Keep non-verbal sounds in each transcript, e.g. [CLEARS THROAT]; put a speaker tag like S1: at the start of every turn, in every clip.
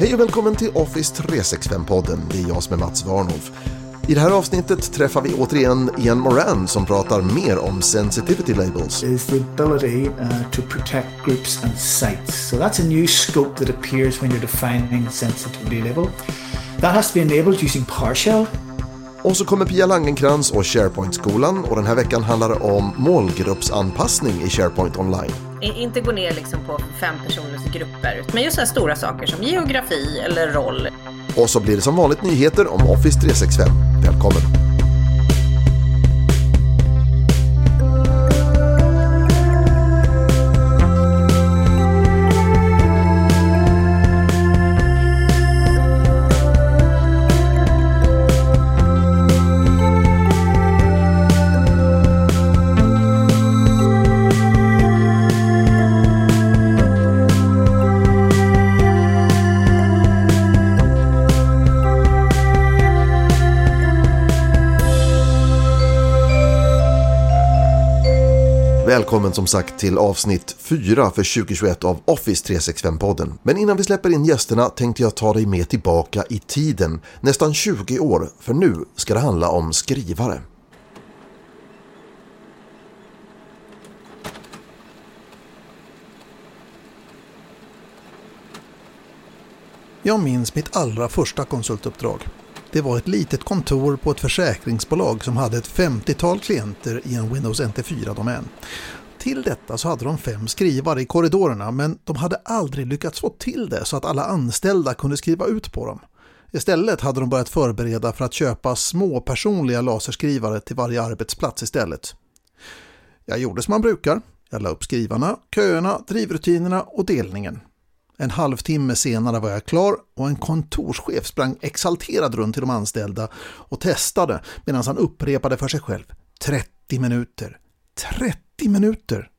S1: Hej och välkommen till Office 365-podden. Det är jag som är Mats Warnolf. I det här avsnittet träffar vi återigen Ian Moran som pratar mer om sensitivity labels.
S2: is the ability uh, to protect groups and sites. So that's a new scope that appears when you're defining sensitivity level. That has to be enabled using PowerShell.
S1: Och så kommer Pia Langenkrans och SharePoint-skolan och den här veckan handlar det om målgruppsanpassning i SharePoint Online.
S3: Inte gå ner liksom på fem personers grupper, men just så här stora saker som geografi eller roll.
S1: Och så blir det som vanligt nyheter om Office 365. Välkommen! Välkommen som sagt till avsnitt 4 för 2021 av Office 365-podden. Men innan vi släpper in gästerna tänkte jag ta dig med tillbaka i tiden, nästan 20 år, för nu ska det handla om skrivare.
S4: Jag minns mitt allra första konsultuppdrag. Det var ett litet kontor på ett försäkringsbolag som hade ett 50-tal klienter i en Windows NT4-domän. Till detta så hade de fem skrivare i korridorerna men de hade aldrig lyckats få till det så att alla anställda kunde skriva ut på dem. Istället hade de börjat förbereda för att köpa små personliga laserskrivare till varje arbetsplats istället. Jag gjorde som man brukar. Jag la upp skrivarna, köerna, drivrutinerna och delningen. En halvtimme senare var jag klar och en kontorschef sprang exalterad runt till de anställda och testade medan han upprepade för sig själv 30 minuter. 30 minuter!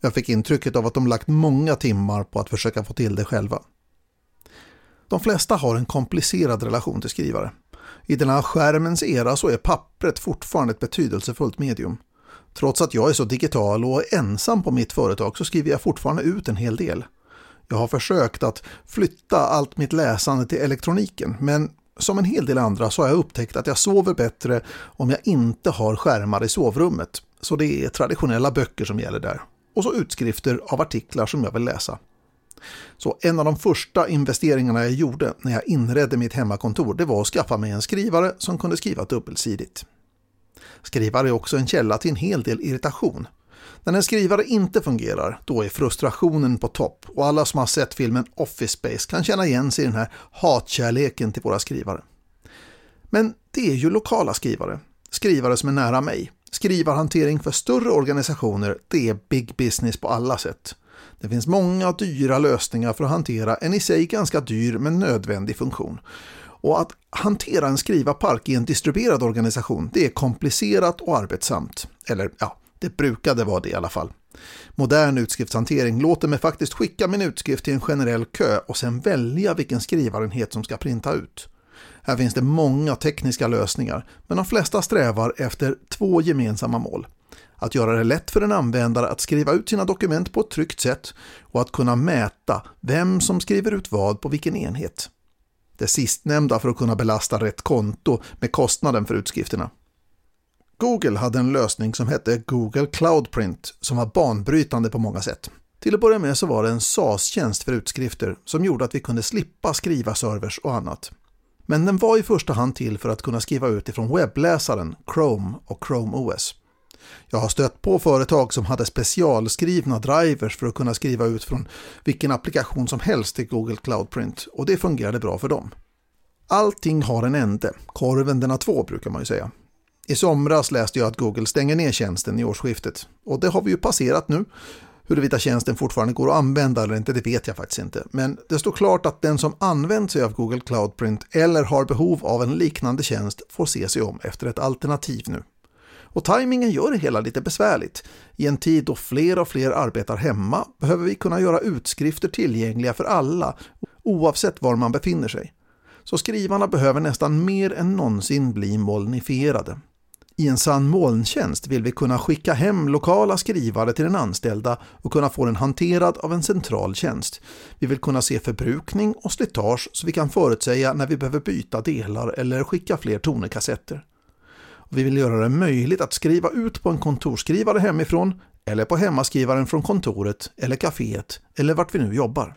S4: Jag fick intrycket av att de lagt många timmar på att försöka få till det själva. De flesta har en komplicerad relation till skrivare. I denna skärmens era så är pappret fortfarande ett betydelsefullt medium. Trots att jag är så digital och ensam på mitt företag så skriver jag fortfarande ut en hel del. Jag har försökt att flytta allt mitt läsande till elektroniken men som en hel del andra så har jag upptäckt att jag sover bättre om jag inte har skärmar i sovrummet. Så det är traditionella böcker som gäller där. Och så utskrifter av artiklar som jag vill läsa. Så en av de första investeringarna jag gjorde när jag inredde mitt hemmakontor det var att skaffa mig en skrivare som kunde skriva dubbelsidigt. Skrivare är också en källa till en hel del irritation. När en skrivare inte fungerar, då är frustrationen på topp och alla som har sett filmen Office Space kan känna igen sig i den här hatkärleken till våra skrivare. Men det är ju lokala skrivare, skrivare som är nära mig. Skrivarhantering för större organisationer, det är big business på alla sätt. Det finns många dyra lösningar för att hantera en i sig ganska dyr men nödvändig funktion. Och att hantera en skrivarpark i en distribuerad organisation, det är komplicerat och arbetsamt. Eller ja, det brukade vara det i alla fall. Modern utskriftshantering låter mig faktiskt skicka min utskrift till en generell kö och sen välja vilken skrivarenhet som ska printa ut. Här finns det många tekniska lösningar, men de flesta strävar efter två gemensamma mål. Att göra det lätt för en användare att skriva ut sina dokument på ett tryggt sätt och att kunna mäta vem som skriver ut vad på vilken enhet. Det sistnämnda för att kunna belasta rätt konto med kostnaden för utskrifterna. Google hade en lösning som hette Google Cloud Print som var banbrytande på många sätt. Till att börja med så var det en SAS-tjänst för utskrifter som gjorde att vi kunde slippa skriva servers och annat. Men den var i första hand till för att kunna skriva ut ifrån webbläsaren Chrome och Chrome OS. Jag har stött på företag som hade specialskrivna drivers för att kunna skriva ut från vilken applikation som helst till Google Cloud Print och det fungerade bra för dem. Allting har en ände, korven den har två brukar man ju säga. I somras läste jag att Google stänger ner tjänsten i årsskiftet och det har vi ju passerat nu. Huruvida tjänsten fortfarande går att använda eller inte, det vet jag faktiskt inte. Men det står klart att den som använt sig av Google Cloud Print eller har behov av en liknande tjänst får se sig om efter ett alternativ nu. Och tajmingen gör det hela lite besvärligt. I en tid då fler och fler arbetar hemma behöver vi kunna göra utskrifter tillgängliga för alla, oavsett var man befinner sig. Så skrivarna behöver nästan mer än någonsin bli molnifierade. I en sann molntjänst vill vi kunna skicka hem lokala skrivare till den anställda och kunna få den hanterad av en central tjänst. Vi vill kunna se förbrukning och slitage så vi kan förutsäga när vi behöver byta delar eller skicka fler tonerkassetter. Vi vill göra det möjligt att skriva ut på en kontorsskrivare hemifrån eller på hemmaskrivaren från kontoret eller kaféet eller vart vi nu jobbar.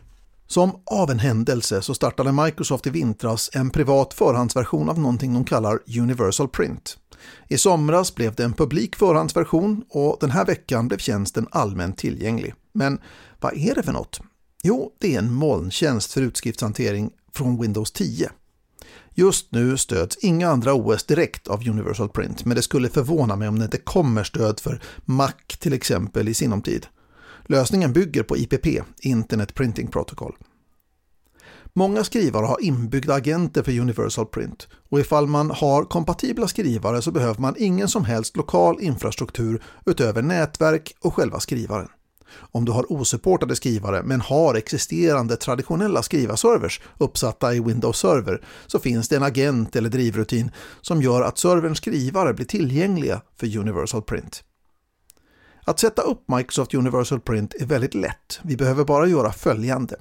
S4: Som av en händelse så startade Microsoft i vintras en privat förhandsversion av någonting de kallar Universal Print. I somras blev det en publik förhandsversion och den här veckan blev tjänsten allmänt tillgänglig. Men vad är det för något? Jo, det är en molntjänst för utskriftshantering från Windows 10. Just nu stöds inga andra OS direkt av Universal Print, men det skulle förvåna mig om det inte kommer stöd för Mac till exempel i sinom tid. Lösningen bygger på IPP, Internet Printing Protocol. Många skrivare har inbyggda agenter för Universal Print och ifall man har kompatibla skrivare så behöver man ingen som helst lokal infrastruktur utöver nätverk och själva skrivaren. Om du har osupportade skrivare men har existerande traditionella skrivarservers uppsatta i Windows Server så finns det en agent eller drivrutin som gör att serverns skrivare blir tillgängliga för Universal Print. Att sätta upp Microsoft Universal Print är väldigt lätt. Vi behöver bara göra följande.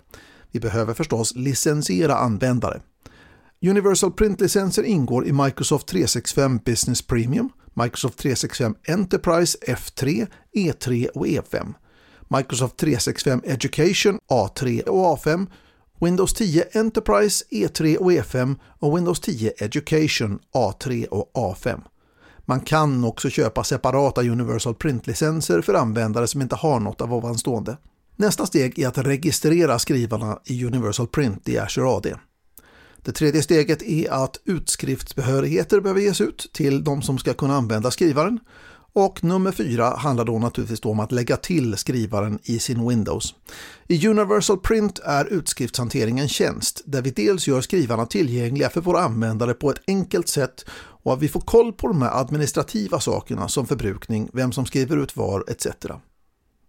S4: Vi behöver förstås licensiera användare. Universal Print-licenser ingår i Microsoft 365 Business Premium, Microsoft 365 Enterprise F3, E3 och E5. Microsoft 365 Education A3 och A5, Windows 10 Enterprise E3 och E5 och Windows 10 Education A3 och A5. Man kan också köpa separata Universal Print-licenser för användare som inte har något av ovanstående. Nästa steg är att registrera skrivarna i Universal Print i Azure AD. Det tredje steget är att utskriftsbehörigheter behöver ges ut till de som ska kunna använda skrivaren och nummer fyra handlar då naturligtvis då om att lägga till skrivaren i sin Windows. I Universal Print är utskriftshanteringen tjänst där vi dels gör skrivarna tillgängliga för våra användare på ett enkelt sätt och att vi får koll på de här administrativa sakerna som förbrukning, vem som skriver ut var etc.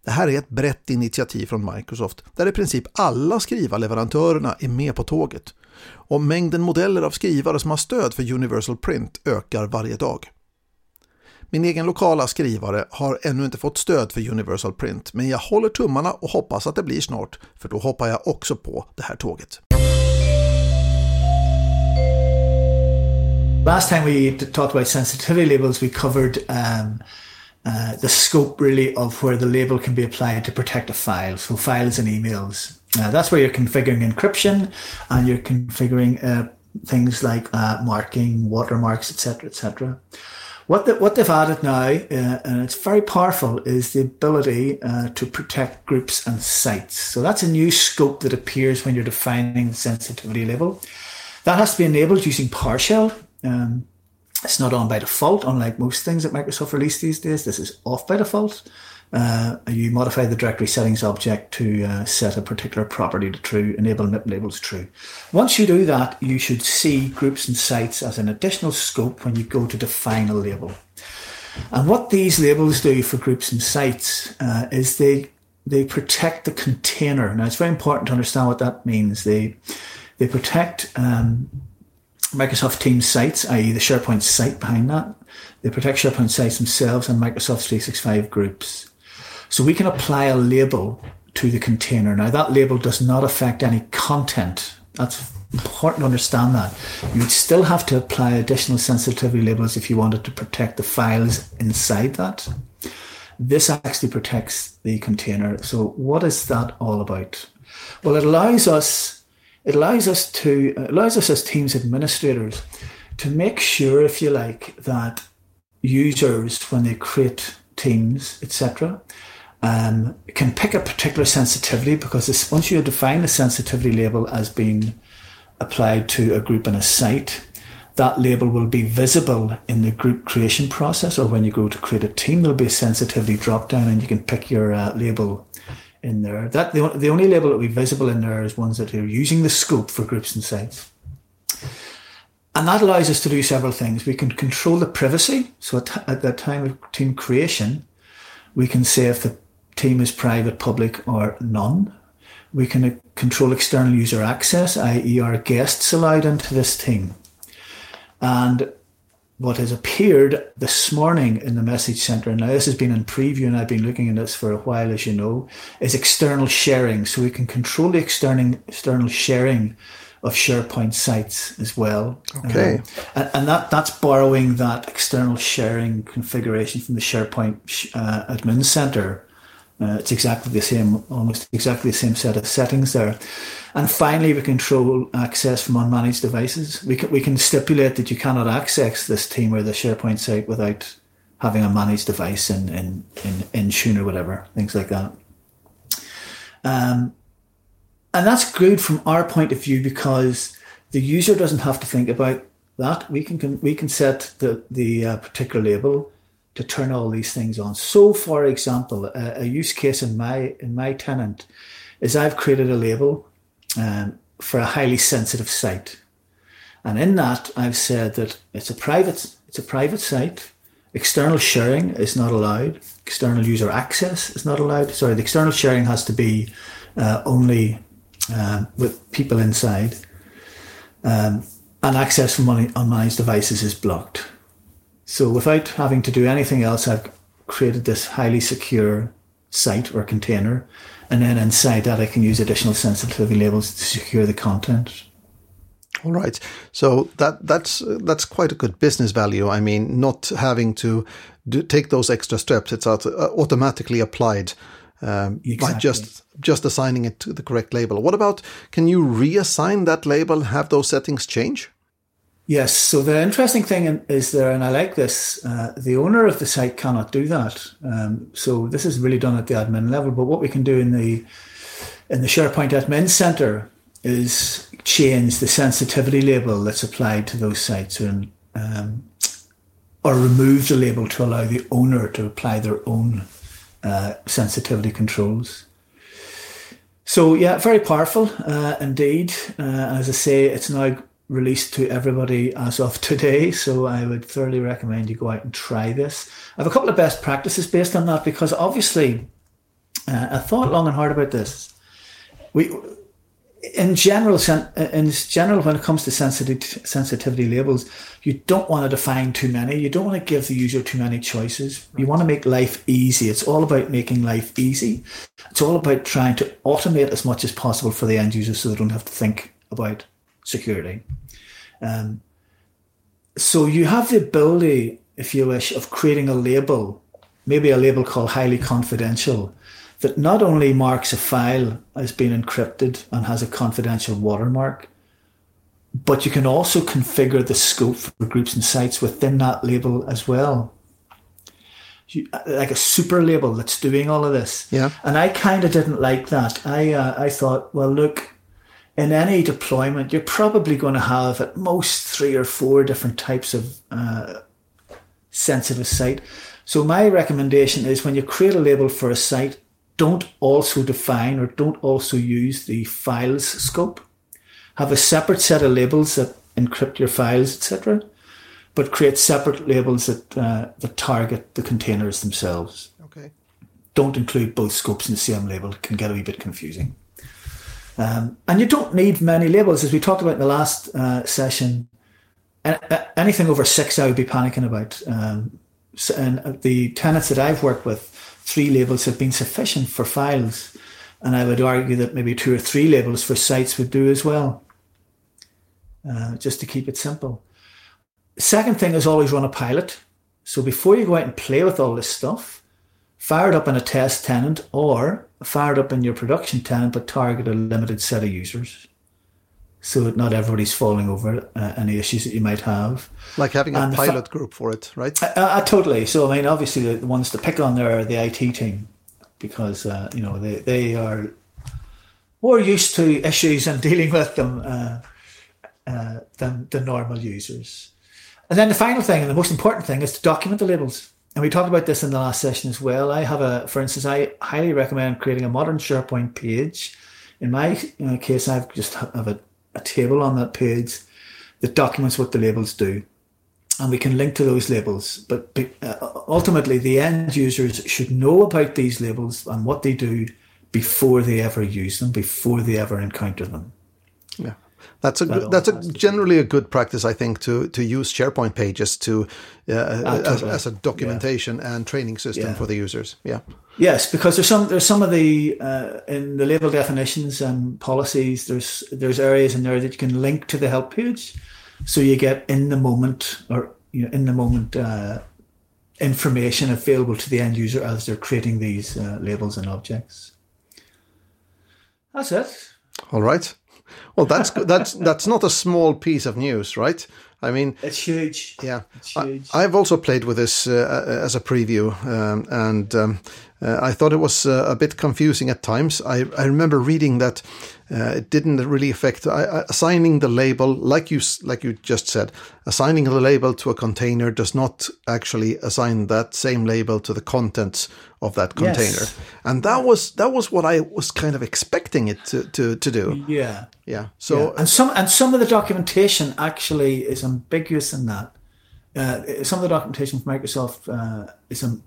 S4: Det här är ett brett initiativ från Microsoft där i princip alla skrivarleverantörerna är med på tåget. Och mängden modeller av skrivare som har stöd för Universal Print ökar varje dag. Min egen lokala skrivare har ännu inte fått stöd för Universal Print, men jag håller tummarna och hoppas att det blir snart, för då hoppar jag också på det här tåget.
S2: Last time we talked about sensitivity labels, we covered um, uh, the scope really of where the label can be applied to protect a file, so files and emails. Uh, that's where you're configuring encryption and you're configuring uh, things like uh, marking, watermarks, etc., etc. What, the, what they've added now, uh, and it's very powerful, is the ability to protect groups and sites. So that's a new scope that appears when you're defining the sensitivity level. That has to be enabled using PowerShell. Um, it's not on by default, unlike most things that Microsoft release these days. This is off by default uh, you modify the directory settings object to uh, set a particular property to true, enable MIP labels true. Once you do that, you should see groups and sites as an additional scope when you go to define a label. And what these labels do for groups and sites uh, is they they protect the container. Now it's very important to understand what that means. They they protect um, Microsoft Teams sites, i.e. the SharePoint site behind that. They protect SharePoint sites themselves and Microsoft 365 groups. So we can apply a label to the container. Now that label does not affect any content. That's important to understand that. You'd still have to apply additional sensitivity labels if you wanted to protect the files inside that. This actually protects the container. So what is that all about? Well, it allows us it allows us to allows us as Teams administrators to make sure, if you like, that users when they create teams, etc., um, can pick a particular sensitivity because this, once you define a sensitivity label as being applied to a group and a site, that label will be visible in the group creation process or when you go to create a team, there'll be a sensitivity drop down and you can pick your uh, label in there. That the, the only label that will be visible in there is ones that are using the scope for groups and sites. And that allows us to do several things. We can control the privacy. So at, at the time of team creation, we can say if the team is private, public, or none. We can control external user access, i.e., are guests allowed into this team? And what has appeared this morning in the message center, and now this has been in preview and I've been looking at this for a while, as you know, is external sharing. So we can control the external, external sharing of SharePoint sites as well.
S4: Okay.
S2: Um, and, and, that, that's borrowing that external sharing configuration from the SharePoint uh, admin center. Uh, it's exactly the same, almost exactly the same set of settings there. And finally, we control access from unmanaged devices. We can, we can stipulate that you cannot access this team or the SharePoint site without having a managed device in, in, in, Intune or whatever, things like that. Um, and that's good from our point of view because the user doesn't have to think about that. We can, can we can set the, the uh, particular label to turn all these things on. So, for example, a, a use case in my in my tenant is I've created a label um, for a highly sensitive site. And in that, I've said that it's a private, it's a private site. External sharing is not allowed. External user access is not allowed. Sorry, the external sharing has to be uh, only uh, with people inside. Um, and access from unmanaged devices is blocked. So without having to do anything else, I've created this highly secure site or container and then inside that I can use additional sensitivity labels to secure the content.
S4: All right, so that that's that's quite a good business value. I mean, not having to do, take those extra steps; it's uh, automatically applied um, exactly. by just just assigning it to the correct label. What about can you reassign that label? Have those settings change?
S2: Yes. So the interesting thing is there, and I like this, uh, the owner of the site cannot do that. Um, so this is really done at the admin level. But what we can do in the in the SharePoint admin center is change the sensitivity label that's applied to those sites and um, or remove the label to allow the owner to apply their own uh, sensitivity controls. So yeah, very powerful uh, indeed. Uh, as I say, it's now released to everybody as of today. So I would thoroughly recommend you go out and try this. I have a couple of best practices based on that because obviously uh, I thought long and hard about this. We, in general, in general, when it comes to sensitivity, sensitivity labels, you don't want to define too many. You don't want to give the user too many choices. You want to make life easy. It's all about making life easy. It's all about trying to automate as much as possible for the end user so they don't have to think about security. Um, so you have the ability, if you wish, of creating a label, maybe a label called highly confidential, that not only marks a file as being encrypted and has a confidential watermark, but you can also configure the scope for groups and sites within that label as well. You, like a super label that's doing all of this.
S4: Yeah.
S2: And I kind of didn't like that. I uh, I thought, well, look, in any deployment, you're probably going to have at most three or four different types of uh, sensitive site. So my recommendation is when you create a label for a site, don't also define or don't also use the files scope. Have a separate set of labels that encrypt your files, etc. But create separate labels that uh, that target the containers themselves.
S4: Okay.
S2: Don't include both scopes in the same label; it can get a wee bit confusing. Um, and you don't need many labels, as we talked about in the last uh, session. Anything over six, I would be panicking about. Um, and the tenants that I've worked with, three labels have been sufficient for files. And I would argue that maybe two or three labels for sites would do as well, uh, just to keep it simple. Second thing is always run a pilot. So before you go out and play with all this stuff, fire it up in a test tenant or fired up in your production tenant, but target a limited set of users. So that not everybody's falling over uh, any issues that you might have.
S4: Like having a and pilot fa- group for it, right?
S2: Uh, uh, totally. So, I mean, obviously, the ones to pick on there are the IT team because, uh, you know, they, they are more used to issues and [LAUGHS] dealing with them uh, uh, than the normal users. And then the final thing, and the most important thing, is to document the labels and we talked about this in the last session as well. I have a, for instance, I highly recommend creating a modern SharePoint page. In my case, I've just have a, a table on that page that documents what the labels do. And we can link to those labels. But uh, ultimately, the end users should know about these labels and what they do before they ever use them, before they ever encounter them.
S4: Yeah. That's a good, that's a generally a good practice, I think, to to use SharePoint pages to uh, as, as a documentation and training system
S2: Yeah.
S4: for the users. Yeah,
S2: Yes, because there's some there's some of the uh, in the label definitions and policies. There's there's areas in there that you can link to the help page, so you get in the moment or you know, in the moment uh, information available to the end user as they're creating these uh, labels and objects. That's it.
S4: all right. Well, that's good. that's that's not a small piece of news, right? I mean,
S2: It's huge.
S4: Yeah,
S2: It's
S4: I,
S2: huge.
S4: I've also played with this uh, as a preview, um, and um, uh, I thought it was uh, a bit confusing at times. I, I remember reading that uh, it didn't really affect I, I- assigning the label, like you like you just said, assigning the label to a container does not actually assign that same label to the contents of that
S2: Yes.
S4: container, and that was that was what I was kind of expecting it to to, to do.
S2: yeah.
S4: Yeah. So
S2: Yeah. and some and some of the documentation actually is ambiguous in that. Uh, some of the documentation from Microsoft uh, is um,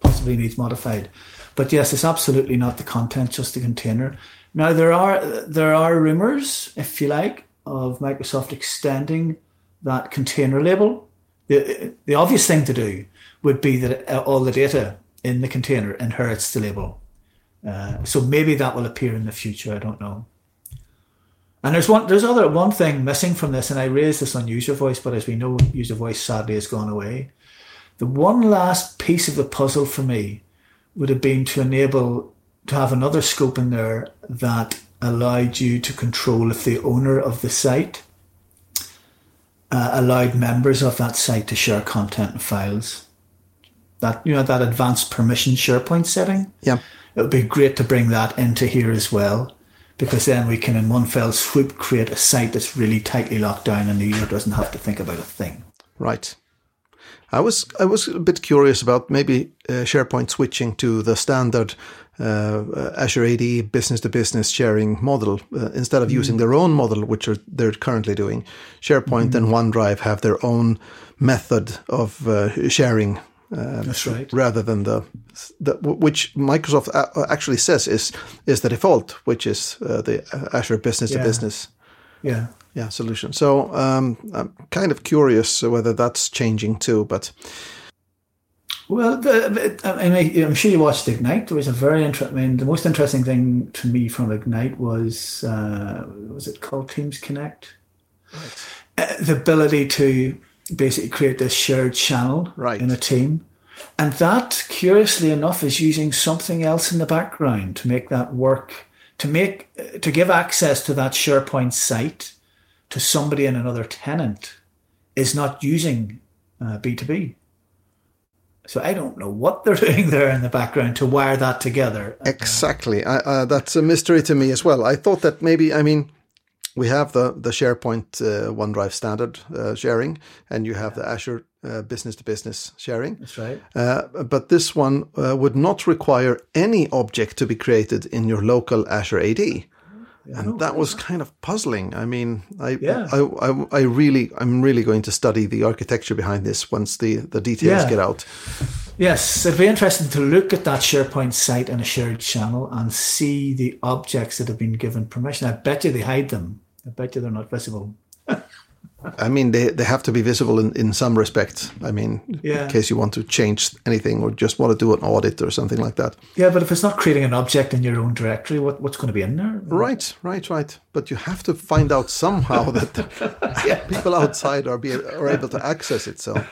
S2: possibly needs modified, but yes, it's absolutely not the content, just the container. Now there are there are rumors, if you like, of Microsoft extending that container label. The the obvious thing to do would be that uh, all the data in the container inherits the label. Uh, so maybe that will appear in the future. I don't know. And there's one, there's other one thing missing from this, and I raised this on user voice, but as we know, user voice sadly has gone away. The one last piece of the puzzle for me would have been to enable to have another scope in there that allowed you to control if the owner of the site uh, allowed members of that site to share content and files. That you know that advanced permission SharePoint setting
S4: yeah.
S2: it would be great to bring that into here as well because then we can in one fell swoop create a site that's really tightly locked down and the user doesn't have to think about a thing
S4: Right. I was I was a bit curious about maybe uh, SharePoint switching to the standard uh, Azure AD business to business sharing model uh, instead of using their own model, which are, they're currently doing. SharePoint and OneDrive have their own method of uh, sharing. Uh,
S2: That's right.
S4: Rather than the, the which Microsoft actually says is is the default, which is uh, the Azure business to business.
S2: Yeah.
S4: Yeah solution. So um, i'm kind of curious whether that's changing too but
S2: well the, I mean, i'm sure you watched ignite. There was a very interesting i mean the most interesting thing to me from ignite was uh, was it called teams connect? Uh, the ability to basically create this shared channel
S4: Right.
S2: in a team. And that, curiously enough, is using something else in the background to make that work, to make to give access to that SharePoint site to somebody in another tenant is not using uh, B2B. So I don't know what they're [LAUGHS] doing there in the background to wire that together.
S4: exactly I, uh, that's a mystery to me as well i thought that maybe i mean we have the the sharepoint uh, onedrive standard uh, sharing and you have the azure uh, business to business sharing
S2: That's right.
S4: uh, but this one uh, would not require any object to be created in your local azure ad and that was kind of puzzling. I mean, I,
S2: Yeah.
S4: I, I, I really, I'm really going to study the architecture behind this once the, the details
S2: Yeah.
S4: get out.
S2: Yes, it'd be interesting to look at that SharePoint site in a shared channel and see the objects that have been given permission. I bet you they hide them. I bet you they're not visible.
S4: I mean, they, they have to be visible in, in some respect. I mean,
S2: Yeah.
S4: in case you want to change anything or just want to do an audit or something like that.
S2: Yeah, but if it's not creating an object in your own directory, what, what's going to be in there?
S4: Right, right, right. But you have to find out somehow that [LAUGHS] [LAUGHS] people outside are, be, are able to access it. So,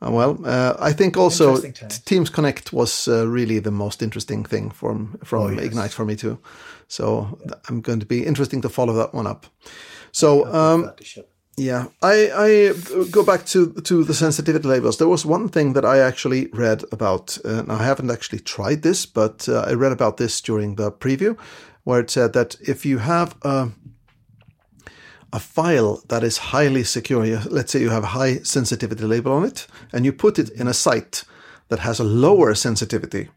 S4: well, uh, I think also Teams Connect was uh, really the most interesting thing from from
S2: Oh, yes.
S4: Ignite for me too. So th- I'm going to be interesting to follow that one up. So um,
S2: That to ship.
S4: yeah, I, I go back to to the sensitivity labels. There was one thing that I actually read about, uh, and I haven't actually tried this, but uh, I read about this during the preview, where it said that if you have a a file that is highly secure, let's say you have a high sensitivity label on it, and you put it in a site that has a lower sensitivity,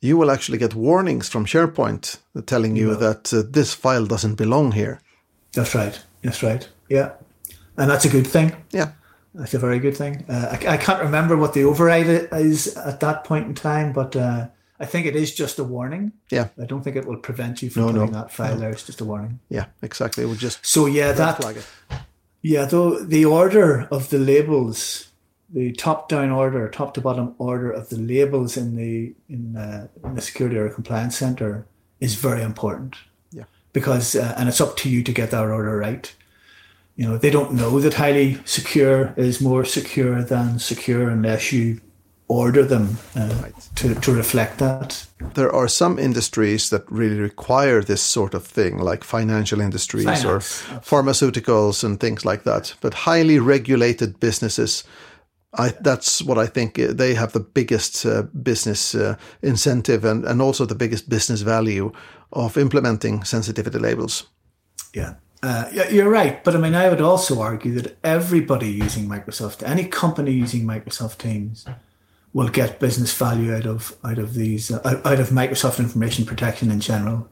S4: you will actually get warnings from SharePoint telling you that uh, this file doesn't belong here.
S2: That's right. That's right. Yeah. And that's a good thing.
S4: Yeah.
S2: That's a very good thing. Uh, I, I can't remember what the override is at that point in time, but uh, I think it is just a warning.
S4: Yeah.
S2: I don't think it will prevent you from
S4: No, no,
S2: putting that file there. It's just a warning.
S4: Yeah, exactly. It would just
S2: So yeah, that
S4: flag it.
S2: yeah, though the order of the labels, the top-down order, top to bottom order of the labels in the in, uh, in the security or compliance center is very important.
S4: Yeah.
S2: because uh, and it's up to you to get that order right. You know, they don't know that highly secure is more secure than secure unless you order them uh, to, to reflect that.
S4: There are some industries that really require this sort of thing, like financial industries
S2: Finance,
S4: or pharmaceuticals and things like that. But highly regulated businesses, I, that's what I think uh, they have the biggest uh, business uh, incentive and, and also the biggest business value of implementing sensitivity labels.
S2: Yeah. Uh, yeah, you're right. But I mean, I would also argue that everybody using Microsoft, any company using Microsoft Teams, will get business value out of out of these uh, out of Microsoft information protection in general,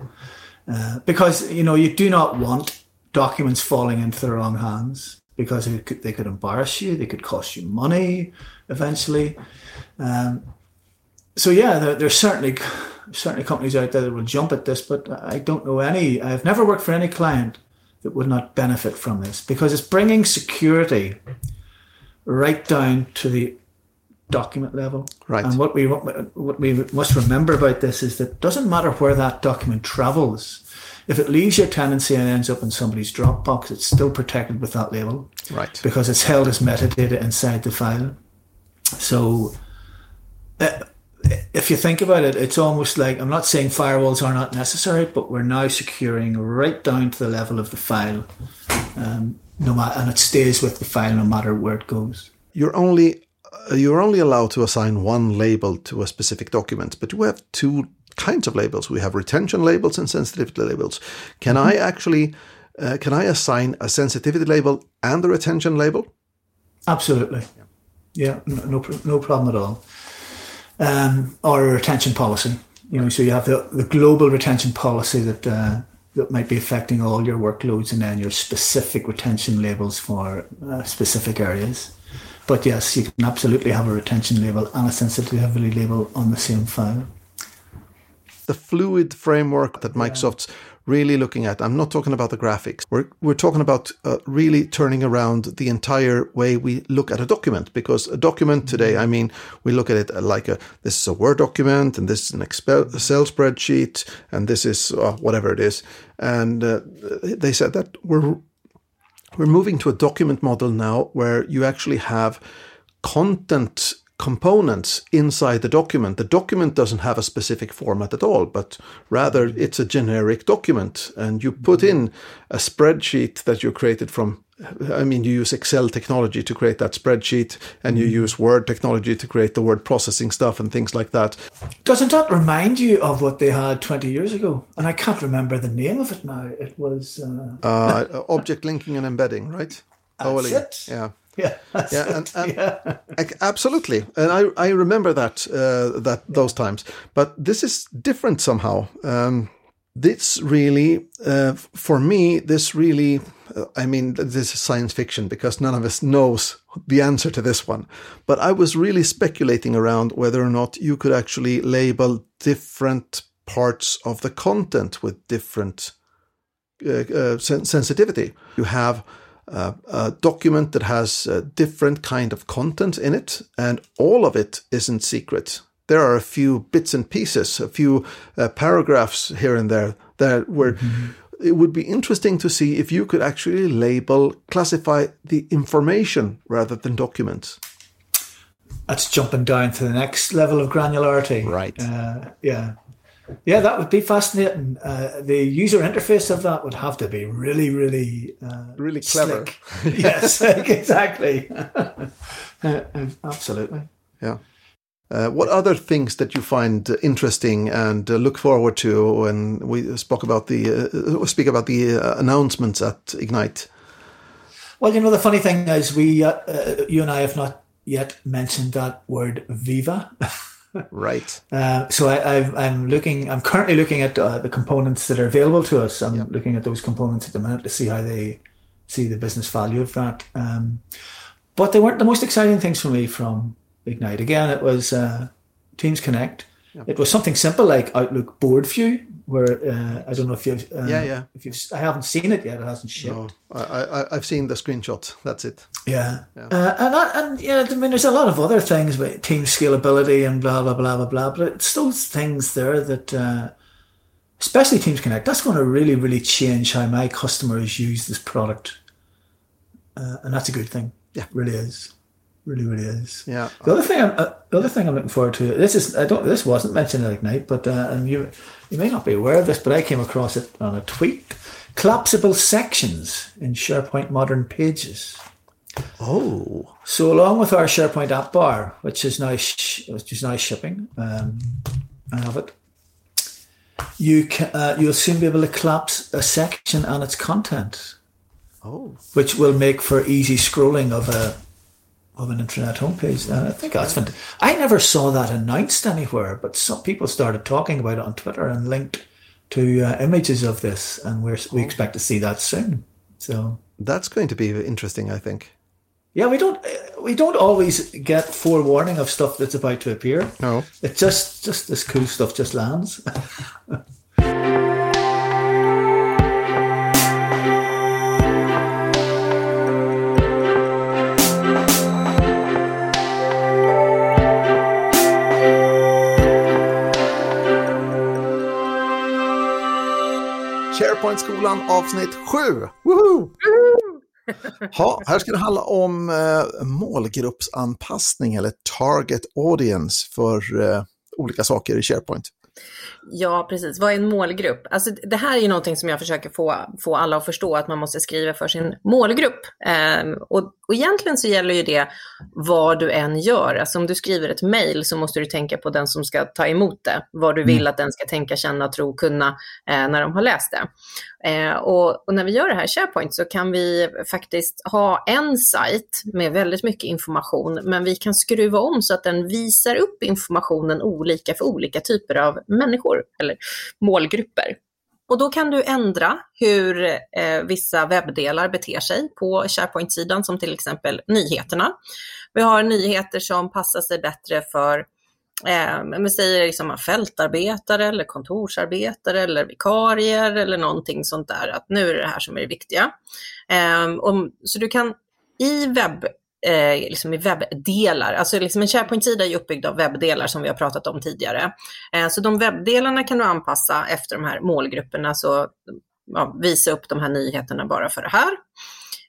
S2: uh, because you know you do not want documents falling into the wrong hands because could, they could embarrass you, they could cost you money eventually. Um, so yeah, there, there's certainly certainly companies out there that will jump at this, but I don't know any. I've never worked for any client that would not benefit from this because it's bringing security right down to the document level.
S4: Right.
S2: And what we what we must remember about this is that it doesn't matter where that document travels. If it leaves your tenancy and ends up in somebody's Dropbox, it's still protected with that label
S4: Right.
S2: because it's held as metadata inside the file. So, uh, if you think about it, it's almost like I'm not saying firewalls are not necessary, but we're now securing right down to the level of the file, um, no matter, and it stays with the file no matter where it goes.
S4: You're only you're only allowed to assign one label to a specific document, but you have two kinds of labels. We have retention labels and sensitivity labels. Can I actually uh, can I assign a sensitivity label and a retention label?
S2: Absolutely, yeah, no, no, no problem at all. Um, or a retention policy, you know, so you have the, the global retention policy that uh, that might be affecting all your workloads, and then your specific retention labels for uh, specific areas. But yes, you can absolutely have a retention label and a sensitivity label on the same file.
S4: The fluid framework that Microsoft's really looking at. I'm not talking about the graphics. We're we're talking about uh, really turning around the entire way we look at a document because a document today, I mean, we look at it like a this is a Word document and this is an Excel spreadsheet and this is uh, whatever it is. And uh, they said that we're we're moving to a document model now where you actually have content components inside the document. The document doesn't have a specific format at all, but rather it's a generic document. And you put in a spreadsheet that you created from, I mean, you use Excel technology to create that spreadsheet, and you use Word technology to create the word processing stuff and things like that.
S2: Doesn't that remind you of what they had 20 years ago? And I can't remember the name of it now. It was. Uh,
S4: Uh, [LAUGHS] object linking and embedding, right?
S2: That's it.
S4: Yeah.
S2: Yeah.
S4: Yeah, [LAUGHS] and, and
S2: yeah.
S4: Absolutely, and I I remember that uh, that those times. But this is different somehow. Um, this really, uh, for me, this really. Uh, I mean, this is science fiction because none of us knows the answer to this one. But I was really speculating around whether or not you could actually label different parts of the content with different uh, uh, sen- sensitivity. You have uh, a document that has a different kind of content in it, and all of it isn't secret. There are a few bits and pieces, a few uh, paragraphs here and there that where it would be interesting to see if you could actually label, classify the information rather than documents.
S2: That's jumping down to the next level of granularity.
S4: Right.
S2: Uh, yeah. Yeah, that would be fascinating. Uh, the user interface of that would have to be really, really, uh,
S4: Really clever. [LAUGHS]
S2: yes, [LAUGHS] exactly. [LAUGHS] Uh, uh, absolutely.
S4: Yeah. Uh, what other things that you find interesting and uh, look forward to when we spoke about the uh, speak about the uh, announcements at Ignite?
S2: Well, you know, the funny thing is, we, uh, uh, you and I have not yet mentioned that word Viva.
S4: Right. [LAUGHS]
S2: Uh, so I, I've, I'm looking. I'm currently looking at uh, the components that are available to us. I'm looking at those components at the minute to see how they see the business value of that. Um, but they weren't the most exciting things for me from Ignite. Again, it was uh, Teams Connect. Yeah. It was something simple like Outlook Board View, where uh, I don't know if you've uh,
S4: yeah yeah
S2: if you've I haven't seen it yet. It hasn't shipped.
S4: No, I, I have seen the screenshots. That's it.
S2: Yeah, yeah. Uh, and I, and yeah, I mean, there's a lot of other things about team scalability and blah blah blah blah blah. But it's those things there that, uh, especially Teams Connect, that's going to really really change how my customers use this product, uh, and that's a good thing.
S4: Yeah,
S2: it really is really, really is.
S4: Yeah.
S2: The other thing, I'm, uh, the other thing I'm looking forward to. This is I don't. This wasn't mentioned at Ignite, but uh, and you you may not be aware of this, but I came across it on a tweet. Collapsible sections in SharePoint Modern Pages.
S4: Oh.
S2: So along with our SharePoint app bar, which is now sh- which is now shipping, um, I have it. You can uh, you'll soon be able to collapse a section and its content.
S4: Oh.
S2: Which will make for easy scrolling of a of an internet homepage. And I think that's fantastic. I never saw that announced anywhere, but some people started talking about it on Twitter and linked to uh, images of this, and we're, we expect to see that soon. So
S4: that's going to be interesting, I think.
S2: Yeah, we don't we don't always get forewarning of stuff that's about to appear.
S4: No,
S2: it just just this cool stuff just lands. [LAUGHS]
S4: SharePoint-skolan avsnitt 7. Woho! [LAUGHS] Ha, här ska det handla om eh, målgruppsanpassning eller target audience för eh, olika saker i SharePoint.
S3: Ja, precis. Vad är en målgrupp? Alltså, det här är ju någonting som jag försöker få, få alla att förstå, att man måste skriva för sin målgrupp. Eh, och, och egentligen så gäller ju det vad du än gör. Alltså om du skriver ett mejl så måste du tänka på den som ska ta emot det. Vad du vill mm. att den ska tänka, känna, tro, kunna eh, när de har läst det. Eh, och, och, när vi gör det här SharePoint så kan vi faktiskt ha en sajt med väldigt mycket information, men vi kan skruva om så att den visar upp informationen olika för olika typer av människor eller målgrupper. Och då kan du ändra hur eh, vissa webbdelar beter sig på SharePoint-sidan, som till exempel nyheterna. Vi har nyheter som passar sig bättre för eh, vi säger liksom fältarbetare eller kontorsarbetare eller vikarier eller någonting sånt där, att nu är det det här som är det viktiga. Eh, om, så du kan i webb eh, liksom i webbdelar. Alltså liksom en SharePoint-sida är uppbyggd av webbdelar som vi har pratat om tidigare. Eh, så de webbdelarna kan du anpassa efter de här målgrupperna, så ja, visa upp de här nyheterna bara för det här.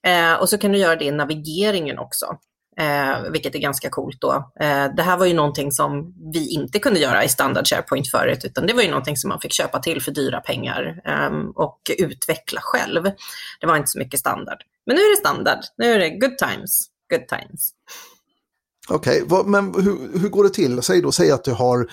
S3: Eh, och så kan du göra det i navigeringen också. Eh, vilket är ganska coolt då. Eh, det här var ju någonting som vi inte kunde göra i standard SharePoint förut, utan det var ju någonting som man fick köpa till för dyra pengar eh, och utveckla själv. Det var inte så mycket standard. Men nu är det standard, nu är det good times good times.
S4: Okej, okay, men hur, hur, går det till? Säg då, säg att du har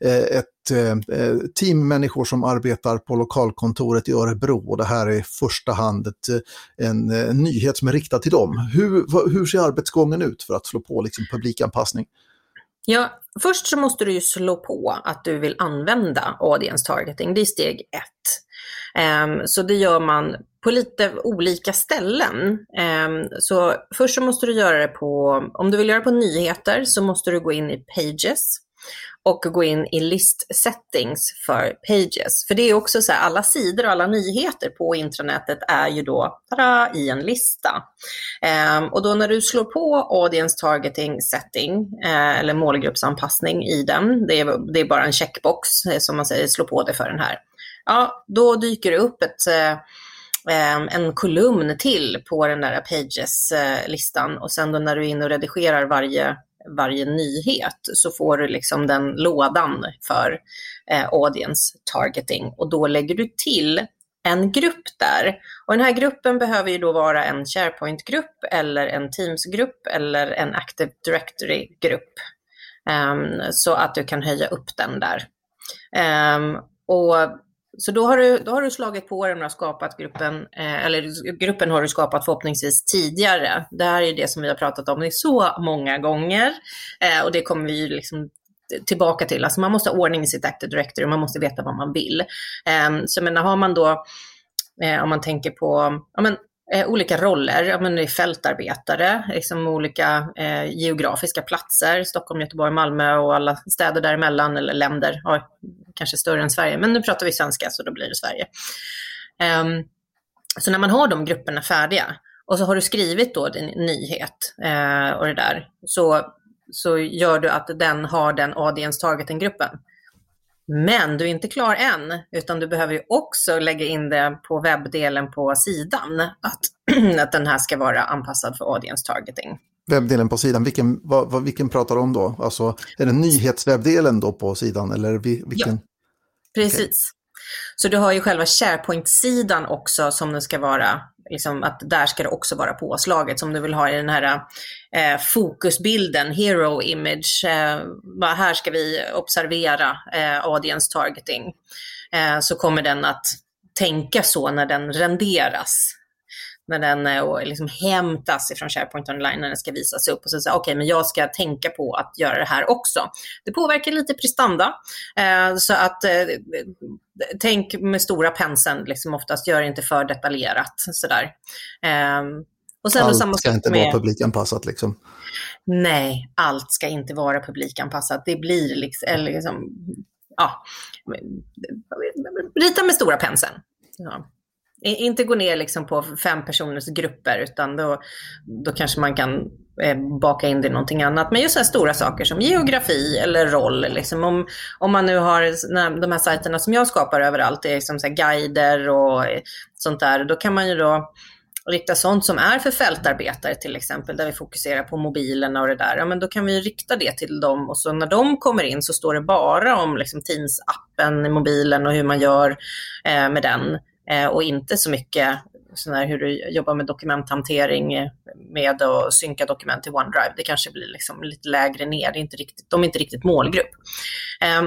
S4: eh, ett eh, team människor som arbetar på lokalkontoret i Örebro och det här är i första hand ett, eh, en, en eh, nyhet som är riktad till dem. Hur, hur ser arbetsgången ut för att slå på liksom, publikanpassning?
S3: Ja, först så måste du ju slå på att du vill använda audience targeting. Det är steg ett. Um, så det gör man på lite olika ställen. Ehm, så först så måste du göra det på, om du vill göra det på nyheter så måste du gå in i Pages och gå in i list settings för pages. För det är också så här, alla sidor och alla nyheter på intranätet är ju då tada, i en lista. Um, och då när du slår på audience targeting setting uh, eller målgruppsanpassning i den, det är, det är bara en checkbox eh, som man säger, slå på det för den här. Ja, då dyker det upp ett uh, Ehm, en kolumn till på den där Pages-listan eh, och sen då när du är inne och redigerar varje varje nyhet så får du liksom den lådan för eh, audience targeting och då lägger du till en grupp där. Och den här gruppen behöver ju då vara en SharePoint-grupp eller en Teams-grupp eller en Active Directory-grupp. Um, så att du kan höja upp den där. Um, och så då har, du, då har du slagit på den och skapat gruppen, eh, eller gruppen har du skapat förhoppningsvis tidigare. Det här är det som vi har pratat om så många gånger eh, och det kommer vi liksom tillbaka till. Alltså man måste ha ordning i sitt Active Directory och man måste veta vad man vill. Eh, så menar, har man då, eh, om man tänker på, ja, men, eh, olika roller. Ja, men det är fältarbetare, liksom olika eh, geografiska platser, Stockholm, Göteborg, Malmö och alla städer däremellan, eller länder, ja, kanske större än Sverige, men nu pratar vi svenska så då blir det Sverige. Um, så när man har de grupperna färdiga och så har du skrivit då din nyhet eh, och det där, så, så gör du att den har den audience targeting-gruppen. Men du är inte klar än, utan du behöver ju också lägga in det på webbdelen på sidan, att, [CLEARS THROAT] att den här ska vara anpassad för audience targeting.
S4: Webbdelen på sidan, vilken, vad, vad, vilken pratar du om då? Alltså, är det nyhetswebbdelen då på sidan? Eller vilken? Ja,
S3: precis. Okay. Så du har ju själva SharePoint-sidan också som det ska vara, liksom att där ska det också vara påslaget som du vill ha i den här eh, fokusbilden, hero image. Eh, här ska vi observera eh, audience targeting. Eh, så kommer den att tänka så när den renderas när den eh, liksom hämtas ifrån SharePoint Online när den ska visas upp. Och så säger okej, okay, men jag ska tänka på att göra det här också. Det påverkar lite prestanda. Eh, så att eh, tänk med stora penseln, liksom oftast gör det inte för detaljerat. Sådär. Eh,
S4: och sen allt samma ska inte med... vara publikanpassat liksom?
S3: Nej, allt ska inte vara publikanpassat. Det blir liksom, eller liksom ja, rita med stora penseln. Ja. Inte gå ner liksom på fem personers grupper utan då, då kanske man kan eh, baka in det i någonting annat. Men just så här stora saker som geografi eller roll. Liksom. Om, om man nu har de här sajterna som jag skapar överallt, det är liksom så guider och eh, sånt där. Då kan man ju då rikta sånt som är för fältarbetare till exempel, där vi fokuserar på mobilerna och det där, ja men då kan vi rikta det till dem och så när de kommer in så står det bara om liksom Teams-appen i mobilen och hur man gör eh, med den. Eh, och inte så mycket sån hur du jobbar med dokumenthantering eh, med att synka dokument till OneDrive. Det kanske blir liksom lite lägre ner, det är inte riktigt, de är inte riktigt målgrupp. Eh,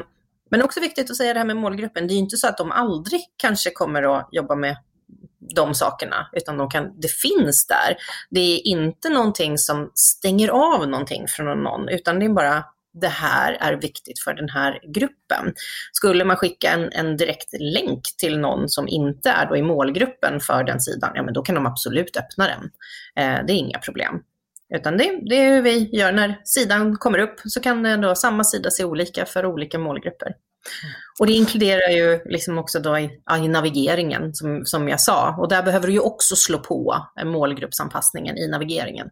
S3: men också viktigt att säga det här med målgruppen, det är inte så att de aldrig kanske kommer att jobba med de sakerna, utan de kan, det finns där. Det är inte någonting som stänger av någonting från någon, utan det är bara det här är viktigt för den här gruppen. Skulle man skicka en, en direkt länk till någon som inte är då i målgruppen för den sidan, ja men då kan de absolut öppna den. Eh, det är inga problem. Utan det, det är hur vi gör när sidan kommer upp, så kan eh, då samma sida se olika för olika målgrupper. Och det inkluderar ju liksom också då i, i, navigeringen, som, som jag sa. Och där behöver du ju också slå på målgruppsanpassningen i navigeringen.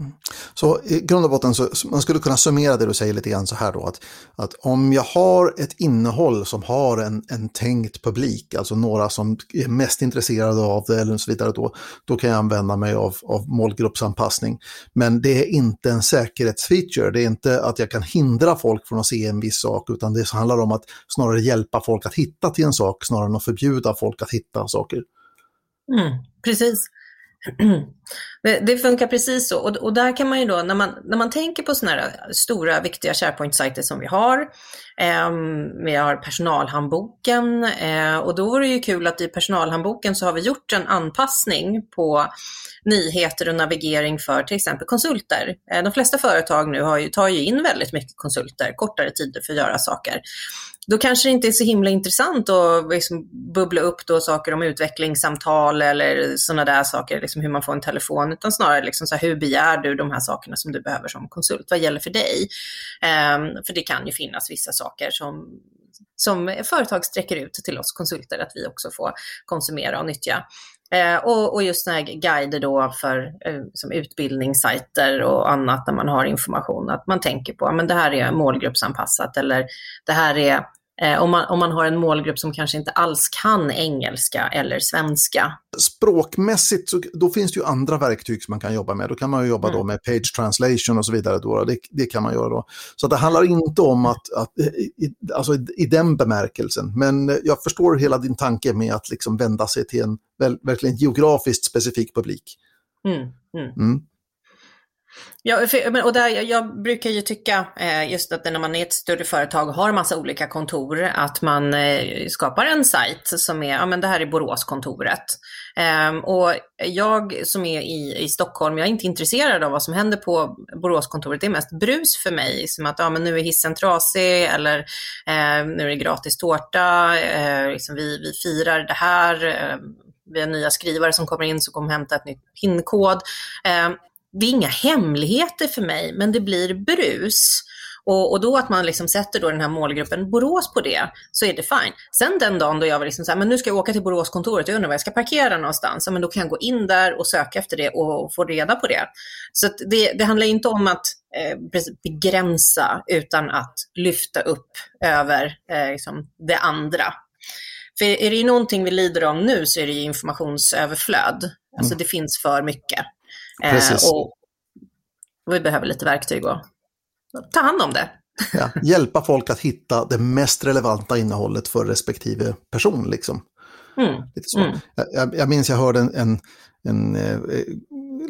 S3: Mm.
S4: Så i grund och botten så man skulle kunna summera det du säger lite grann så här då att, att om jag har ett innehåll som har en, en tänkt publik, alltså några som är mest intresserade av det eller så vidare då, då kan jag använda mig av, av målgruppsanpassning. Men det är inte en säkerhetsfeature, det är inte att jag kan hindra folk från att se en viss sak utan det handlar om att snarare hjälpa folk att hitta till en sak snarare än att förbjuda folk att hitta saker.
S3: Mm, precis. Det, det, funkar precis så. Och, och, där kan man ju då, när man, när man tänker på sådana här stora viktiga SharePoint-sajter som vi har, eh, vi har personalhandboken eh, och då vore det ju kul att i personalhandboken så har vi gjort en anpassning på nyheter och navigering för till exempel konsulter. Eh, de flesta företag nu har ju, tar ju in väldigt mycket konsulter, kortare tider för att göra saker då kanske det inte är så himla intressant att liksom bubbla upp då saker om utvecklingssamtal eller sådana där saker, liksom hur man får en telefon, utan snarare liksom så här, hur begär du de här sakerna som du behöver som konsult? Vad gäller för dig? Um, för det kan ju finnas vissa saker som, som företag sträcker ut till oss konsulter, att vi också får konsumera och nyttja. Eh, och, och, just när guider då för eh, som utbildningssajter och annat när man har information, att man tänker på att det här är målgruppsanpassat eller det här är om, man, om man har en målgrupp som kanske inte alls kan engelska eller svenska.
S4: Språkmässigt så då finns det ju andra verktyg som man kan jobba med. Då kan man jobba mm. då med page translation och så vidare. Då. Det, det, kan man göra då. Så det handlar inte om att, att i, alltså i, i, den bemärkelsen. Men jag förstår hela din tanke med att liksom vända sig till en verkligen geografiskt specifik publik.
S3: Mm, mm. Ja, för, och där, jag brukar ju tycka eh, just att när man är ett större företag och har massa olika kontor, att man eh, skapar en sajt som är, ja men det här är Boråskontoret. Ehm, och jag som är i, i Stockholm, jag är inte intresserad av vad som händer på Boråskontoret. Det är mest brus för mig, som att ja, men nu är hissen trasig eller eh, nu är det gratis tårta, eh, liksom vi, vi firar det här ehm, vi har nya skrivare som kommer in som kommer hämta ett nytt pinkod. Eh, det är inga hemligheter för mig, men det blir brus. Och, och, då att man liksom sätter då den här målgruppen Borås på det, så är det fine. Sen den dagen då jag var liksom så här, men nu ska jag åka till Boråskontoret, jag undrar var jag ska parkera någonstans, men då kan jag gå in där och söka efter det och, få reda på det. Så det, det handlar inte om att eh, begränsa, utan att lyfta upp över eh, liksom det andra. För är det någonting vi lider av nu så är det informationsöverflöd. Alltså mm. det finns för mycket.
S4: Precis.
S3: och, och vi behöver lite verktyg och ta hand om det.
S4: Ja, hjälpa folk att hitta det mest relevanta innehållet för respektive person. Liksom. Mm. Lite så. Mm. Jag, jag minns jag hörde en, en, en, eh,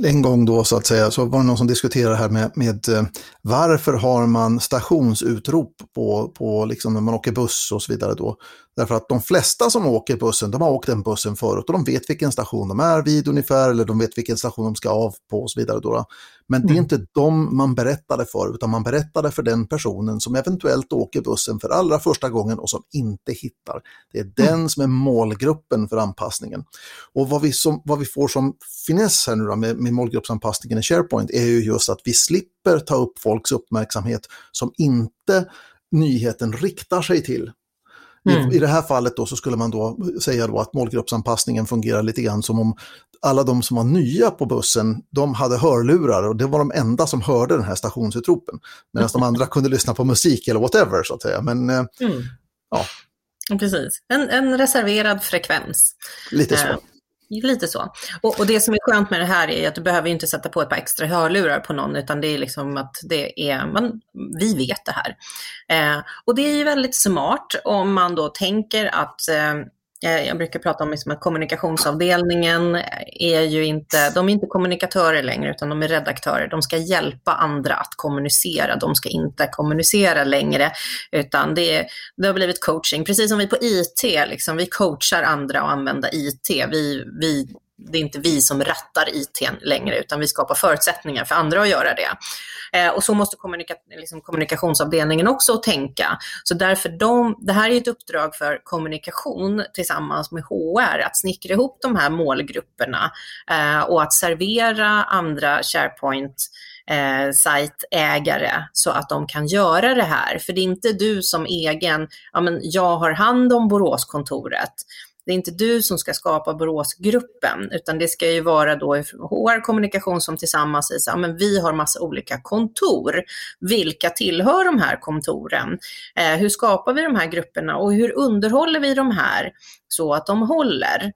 S4: en, gång då så att säga, så var det någon som diskuterade här med, med eh, varför har man stationsutrop på, på liksom när man åker buss och så vidare då. Därför att de flesta som åker bussen, de har åkt den bussen förut och de vet vilken station de är vid ungefär eller de vet vilken station de ska av på och så vidare. Då. Men mm. det är mm. inte dem man berättade för utan man berättade för den personen som eventuellt åker bussen för allra första gången och som inte hittar. Det är mm. den som är målgruppen för anpassningen. Och vad vi, som, vad vi får som finess här nu då, med, med målgruppsanpassningen i SharePoint är ju just att vi slipper ta upp folks uppmärksamhet som inte nyheten riktar sig till. Mm. I, I det här fallet då så skulle man då säga då att målgruppsanpassningen fungerar lite grann som om alla de som var nya på bussen, de hade hörlurar och det var de enda som hörde den här stationsutropen. Medan de andra kunde lyssna på musik eller whatever så att säga. Men eh, mm. ja.
S3: Precis, en, en reserverad frekvens.
S4: Lite så.
S3: Lite så. Och, och, det som är skönt med det här är att du behöver inte sätta på ett par extra hörlurar på någon, utan det är liksom att det är, man, vi vet det här. Eh, och det är ju väldigt smart om man då tänker att Eh, Eh, jag brukar prata om liksom att kommunikationsavdelningen är ju inte, de är inte kommunikatörer längre utan de är redaktörer. De ska hjälpa andra att kommunicera. De ska inte kommunicera längre utan det, det har blivit coaching. Precis som vi på IT, liksom, vi coachar andra att använda IT. Vi, vi det är inte vi som rattar IT längre, utan vi skapar förutsättningar för andra att göra det. Eh, och så måste kommunika liksom kommunikationsavdelningen också tänka. Så därför de, det här är ett uppdrag för kommunikation tillsammans med HR, att snickra ihop de här målgrupperna eh, och att servera andra SharePoint eh, sajtägare så att de kan göra det här. För det är inte du som egen, ja men jag har hand om Boråskontoret det är inte du som ska skapa Boråsgruppen, utan det ska ju vara då HR kommunikation som tillsammans säger så men vi har massa olika kontor. Vilka tillhör de här kontoren? Eh, hur skapar vi de här grupperna och hur underhåller vi de här så att de håller?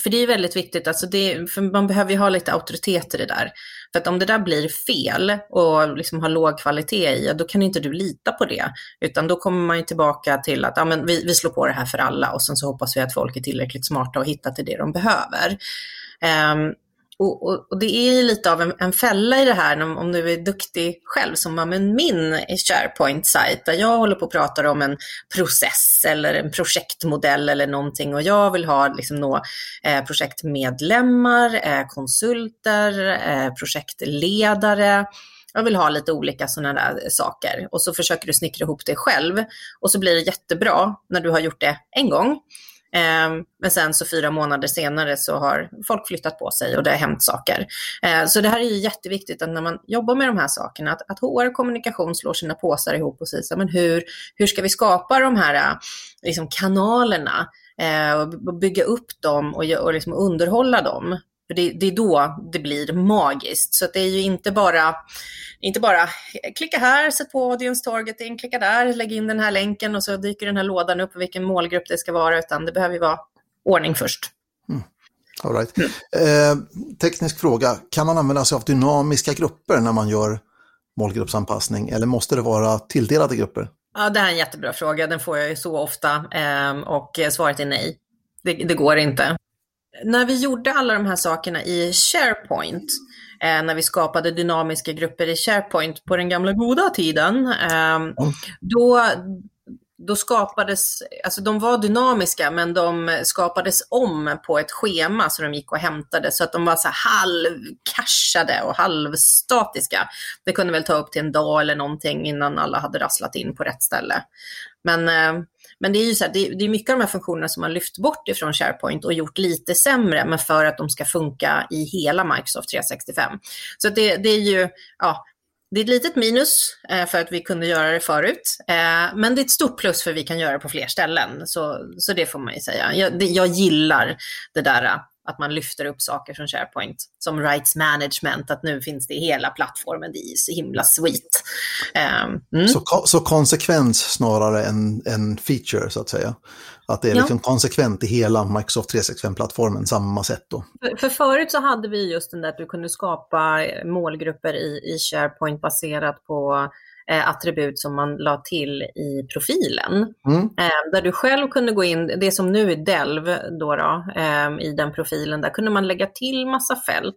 S3: För det är väldigt viktigt, alltså det, för man behöver ju ha lite auktoritet i det där. För att om det där blir fel och liksom har låg kvalitet i, då kan inte du lita på det. Utan då kommer man ju tillbaka till att ja, men vi, vi slår på det här för alla och sen så hoppas vi att folk är tillräckligt smarta och hittar till det de behöver. Um, och, och, och, det är lite av en, en fälla i det här om, om du är duktig själv som men min SharePoint-sajt där jag håller på och pratar om en process eller en projektmodell eller någonting och jag vill ha liksom nå eh, projektmedlemmar, eh, konsulter, eh, projektledare. Jag vill ha lite olika sådana där saker och så försöker du snickra ihop det själv och så blir det jättebra när du har gjort det en gång. Ehm, men sen så fyra månader senare så har folk flyttat på sig och det har hänt saker. Ehm, så det här är ju jätteviktigt att när man jobbar med de här sakerna, att, att HR kommunikation slår sina påsar ihop och säger så men hur, hur ska vi skapa de här äh, liksom, kanalerna eh, och bygga upp dem och, och liksom underhålla dem för det, det, är då det blir magiskt. Så det är ju inte bara, inte bara klicka här, sätt på audience targeting, klicka där, lägg in den här länken och så dyker den här lådan upp vilken målgrupp det ska vara, utan det behöver ju vara ordning först.
S4: Mm. All right. Mm. Eh, teknisk fråga, kan man använda sig av dynamiska grupper när man gör målgruppsanpassning eller måste det vara tilldelade grupper?
S3: Ja, det här är en jättebra fråga, den får jag ju så ofta eh, och svaret är nej. Det, det går inte när vi gjorde alla de här sakerna i SharePoint, eh, när vi skapade dynamiska grupper i SharePoint på den gamla goda tiden, eh, då, då skapades, alltså de var dynamiska men de skapades om på ett schema så de gick och hämtade så att de var så halvcashade och halvstatiska. Det kunde väl ta upp till en dag eller någonting innan alla hade rasslat in på rätt ställe. Men eh, men det är ju så här, det, det är mycket av de här funktionerna som man lyft bort ifrån SharePoint och gjort lite sämre, men för att de ska funka i hela Microsoft 365. Så det, det är ju, ja, det är ett litet minus eh, för att vi kunde göra det förut, eh, men det är ett stort plus för att vi kan göra det på fler ställen. Så, så det får man ju säga. Jag, det, jag gillar det där eh, att man lyfter upp saker från SharePoint, som rights management, att nu finns det i hela plattformen, det är så himla sweet.
S4: Mm. Så, så konsekvens snarare än, än feature, så att säga? Att det är liksom ja. konsekvent i hela Microsoft 365-plattformen, samma sätt då.
S3: För, för, förut så hade vi just den där att du kunde skapa målgrupper i, i SharePoint baserat på attribut som man la till i profilen. Mm. Eh, där du själv kunde gå in, det som nu är Delv då, då eh, i den profilen, där kunde man lägga till massa fält.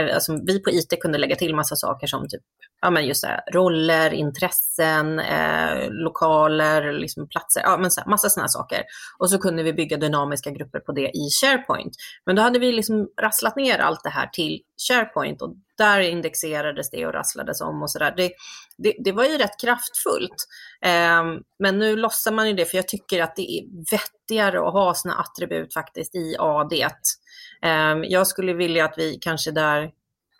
S3: Eh, alltså, vi på IT kunde lägga till massa saker som typ, ja, men just här, roller, intressen, eh, lokaler, liksom platser, ja, men så här, massa sådana saker. Och så kunde vi bygga dynamiska grupper på det i SharePoint. Men då hade vi liksom rasslat ner allt det här till SharePoint och där indexerades det och rasslades om och sådär. Det, det, det, var ju rätt kraftfullt. Eh, men nu lossar man ju det, för jag tycker att det är vettigare att ha sina attribut faktiskt i AD. Ehm, jag skulle vilja att vi kanske där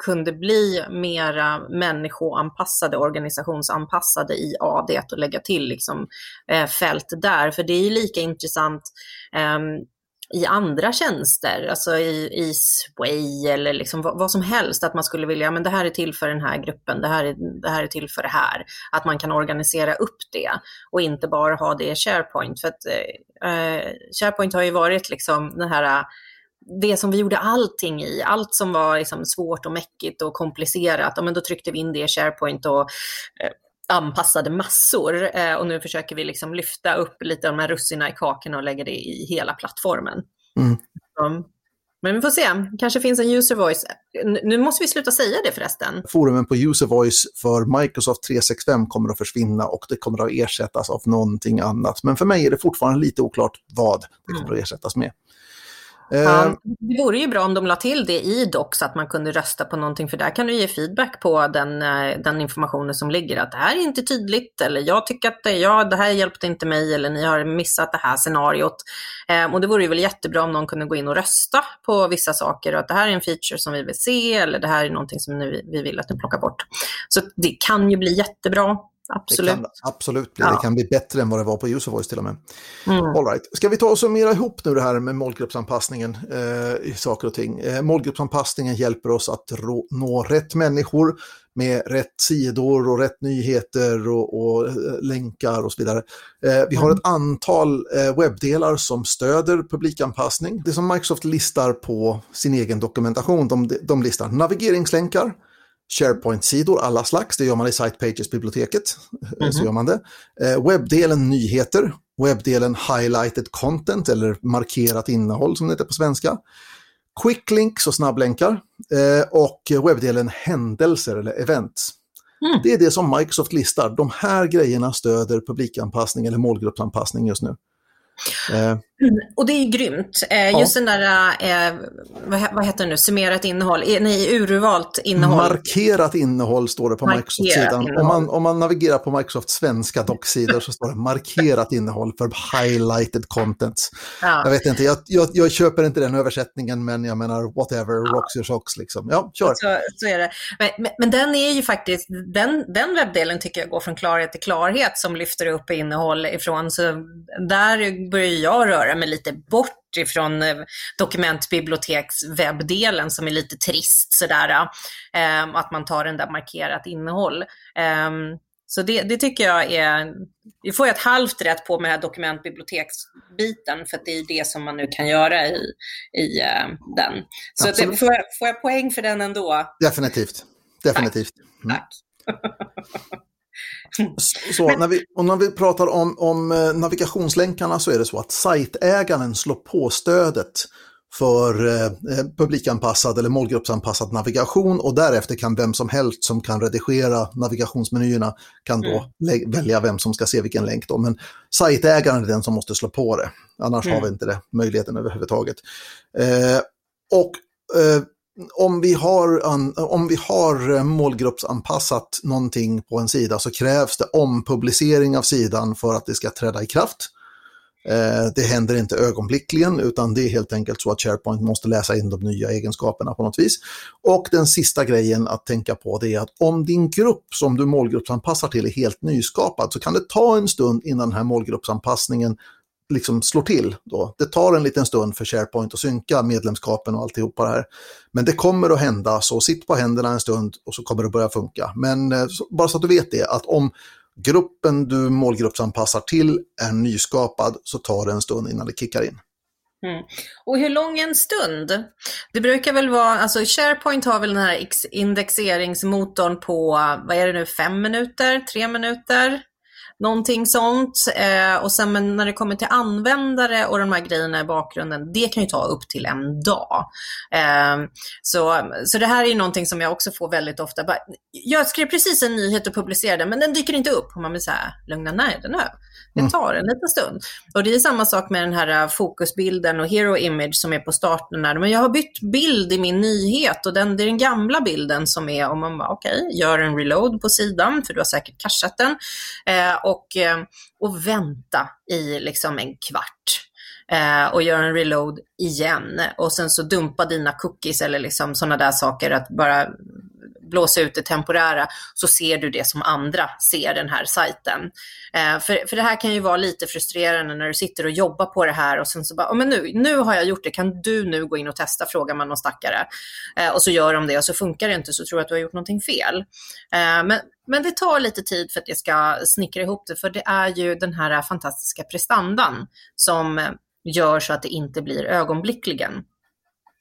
S3: kunde bli mera människoanpassade, organisationsanpassade i AD och lägga till liksom, eh, fält där. För det är ju lika intressant eh, i andra tjänster, alltså i, i Sway eller liksom vad, vad, som helst, att man skulle vilja, men det här är till för den här gruppen, det här, är, det här är till för det här. Att man kan organisera upp det och inte bara ha det i SharePoint. För att eh, eh SharePoint har ju varit liksom den här det som vi gjorde allting i, allt som var liksom svårt och mäckigt och komplicerat, ja, men då tryckte vi in det i SharePoint och eh, anpassade massor. Eh, och nu försöker vi liksom lyfta upp lite av de här russina i kakorna och lägga det i hela plattformen. Mm. Um, men vi får se, kanske finns en user voice. Nu måste vi sluta säga det förresten.
S4: Forumen på user voice för Microsoft 365 kommer att försvinna och det kommer att ersättas av någonting annat. Men för mig är det fortfarande lite oklart vad det kommer att ersättas med.
S3: Ja, ehm. det vore ju bra om de la till det i Docs, att man kunde rösta på någonting, för där kan du ge feedback på den, eh, den informationen som ligger, att det här är inte tydligt, eller jag tycker att det, ja, det här hjälpte inte mig, eller ni har missat det här scenariot. Eh, och det vore ju väl jättebra om någon kunde gå in och rösta på vissa saker, och att det här är en feature som vi vill se, eller det här är någonting som vi vill att du plockar bort. Så det kan ju bli jättebra. Absolut.
S4: Det kan, absolut bli. Ja. Det kan bli bättre än vad det var på User Voice till och med. Mm. All right. Ska vi ta och summera ihop nu det här med målgruppsanpassningen eh, i saker och ting. Eh, målgruppsanpassningen hjälper oss att nå rätt människor med rätt sidor och rätt nyheter och, och eh, länkar och så vidare. Eh, vi har mm. ett antal eh, webbdelar som stöder publikanpassning. Det som Microsoft listar på sin egen dokumentation, de, de listar navigeringslänkar, SharePoint-sidor, alla slags, det gör man i Site Pages-biblioteket. Mm -hmm. Så mhm. gör man det. Eh, webbdelen nyheter, webbdelen highlighted content eller markerat innehåll som det heter på svenska. Quicklinks och snabblänkar eh, och webbdelen händelser eller events. Mm. Det är det som Microsoft listar. De här grejerna stöder publikanpassning eller målgruppsanpassning just nu.
S3: Eh. Och det är grymt. Eh, just ja. den där, eh, vad, vad, heter det nu, summerat innehåll, eh, nej, urvalt innehåll.
S4: Markerat innehåll står det på Microsoft-sidan. Om man, om man navigerar på Microsofts svenska docksidor så står det markerat innehåll för highlighted content. Ja. Jag vet inte, jag, jag, jag, köper inte den översättningen, men jag menar whatever, ja. rocks your socks liksom. Ja, kör.
S3: Så, så är det. Men, men, men, den är ju faktiskt, den, den webbdelen tycker jag går från klarhet till klarhet som lyfter upp innehåll ifrån, så där börjar jag röra röra mig lite bort ifrån eh, dokumentbibliotekswebbdelen som är lite trist sådär. Eh, att man tar den där markerat innehåll. Eh, så det, det, tycker jag är, vi får ett halvt rätt på med här dokumentbiblioteksbiten för att det är det som man nu kan göra i, i uh, den. Så det, får, jag, får jag poäng för den ändå?
S4: Definitivt. Definitivt.
S3: Tack. Mm. Tack. [LAUGHS]
S4: Så, när vi, och när vi pratar om, om eh, navigationslänkarna så är det så att sajtägaren slår på stödet för eh, eh, publikanpassad eller målgruppsanpassad navigation och därefter kan vem som helst som kan redigera navigationsmenyerna kan då mm. välja vem som ska se vilken länk. Då. Men sajtägaren är den som måste slå på det, annars mm. har vi inte det, möjligheten överhuvudtaget. Eh, och eh, om vi, har, om vi har eh, målgruppsanpassat någonting på en sida så krävs det ompublicering av sidan för att det ska träda i kraft. Eh, det händer inte ögonblickligen utan det är helt enkelt så att SharePoint måste läsa in de nya egenskaperna på något vis. Och den sista grejen att tänka på det är att om din grupp som du målgruppsanpassar till är helt nyskapad så kan det ta en stund innan den här målgruppsanpassningen liksom slår till. Då. Det tar en liten stund för SharePoint att synka medlemskapen och alltihopa det här. Men det kommer att hända, så sitt på händerna en stund och så kommer det börja funka. Men eh, bara så att du vet det, att om gruppen du målgruppsanpassar till är nyskapad så tar det en stund innan det kickar in.
S3: Mm. Och hur lång en stund? Det brukar väl vara, alltså SharePoint har väl den här indexeringsmotorn på, vad är det nu, fem minuter, tre minuter? Någonting sånt. Eh, och sen men när det kommer till användare och de här grejerna i bakgrunden, det kan ju ta upp till en dag. Eh, så, så det här är ju någonting som jag också får väldigt ofta. Bara, jag skrev precis en nyhet och publicerade men den dyker inte upp. Och man blir så här, lugna ner den här. Det mm. tar en liten stund. Och det är samma sak med den här äh, fokusbilden och hero image som är på starten. Men jag har bytt bild i min nyhet och den, det är den gamla bilden som är om man bara okej, okay, gör en reload på sidan för du har säkert cacheat den. Eh, och, eh, och vänta i liksom en kvart. Eh, och gör en reload igen. Och sen så dumpa dina cookies eller liksom sådana där saker. Att bara blåsa ut det temporära så ser du det som andra ser den här sajten. Eh, för, för det här kan ju vara lite frustrerande när du sitter och jobbar på det här och sen så bara, oh, men nu, nu har jag gjort det, kan du nu gå in och testa, frågar man någon stackare. Eh, och så gör de det och så funkar det inte så tror jag att du har gjort någonting fel. Eh, men, men det tar lite tid för att det ska snickra ihop det, för det är ju den här fantastiska prestandan som gör så att det inte blir ögonblickligen.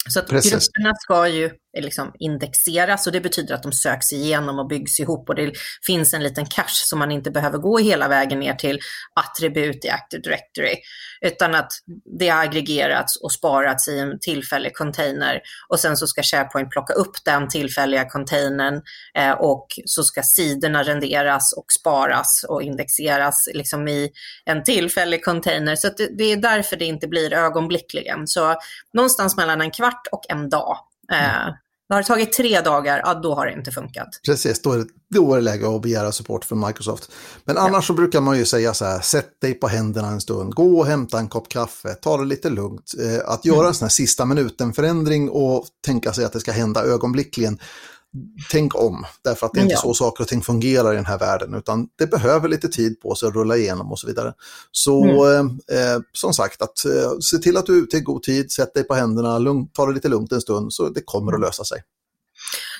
S3: Så att grupperna ska ju liksom indexeras och det betyder att de söks igenom och byggs ihop och det finns en liten cache som man inte behöver gå hela vägen ner till attribut i Active Directory utan att det har aggregerats och sparats i en tillfällig container och sen så ska SharePoint plocka upp den tillfälliga containern eh, och så ska sidorna renderas och sparas och indexeras liksom i en tillfällig container. Så det, det är därför det inte blir ögonblickligen. Så någonstans mellan en kvart och en dag eh, Mm. Har det tagit tre dagar, ja då har det inte funkat.
S4: Precis, då är det, då är det läge att begära support från Microsoft. Men annars ja. så brukar man ju säga så här, sätt dig på händerna en stund, gå och hämta en kopp kaffe, ta det lite lugnt. Eh, att göra mm. en sån här sista minuten-förändring och tänka sig att det ska hända ögonblickligen, tänk om. Därför att det är inte ja. så saker och ting fungerar i den här världen, utan det behöver lite tid på sig att rulla igenom och så vidare. Så mm. eh, som sagt, att eh, se till att du är ute i god tid, sätt dig på händerna, lugnt, ta det lite lugnt en stund, så det kommer att lösa sig.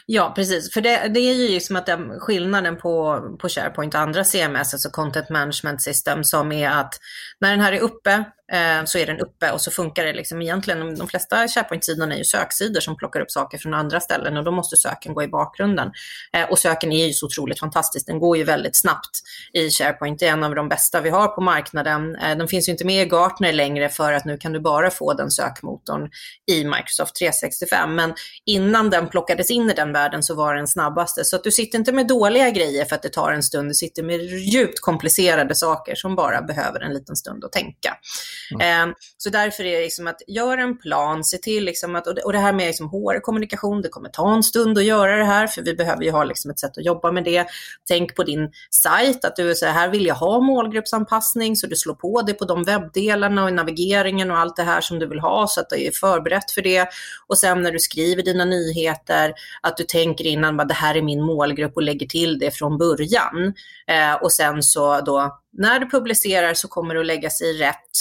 S3: Ja, precis. För det, det är ju som att den, skillnaden på, på SharePoint och andra CMS, alltså Content Management System, som är att när den här är uppe Eh, Eh, så är den uppe och så funkar det liksom egentligen. De flesta SharePoint-sidorna är ju söksidor som plockar upp saker från andra ställen och då måste söken gå i bakgrunden. Eh, och söken är ju så otroligt fantastisk. Den går ju väldigt snabbt i SharePoint. Det är en av de bästa vi har på marknaden. Eh, den finns ju inte med i Gartner längre för att nu kan du bara få den sökmotorn i Microsoft 365. Men innan den plockades in i den världen så var den snabbaste. Så att du sitter inte med dåliga grejer för att det tar en stund. Du sitter med djupt komplicerade saker som bara behöver en liten stund att tänka. Mm. Eh, så därför är det liksom att göra en plan, se till liksom att, och det här med liksom HR-kommunikation, det kommer ta en stund att göra det här, för vi behöver ju ha liksom ett sätt att jobba med det. Tänk på din sajt, att du säger här vill jag ha målgruppsanpassning, så du slår på det på de webbdelarna och navigeringen och allt det här som du vill ha, så att du är förberett för det. Och sen när du skriver dina nyheter, att du tänker innan, det här är min målgrupp och lägger till det från början. Eh, och sen så då när du publicerar så kommer det att läggas i rätt,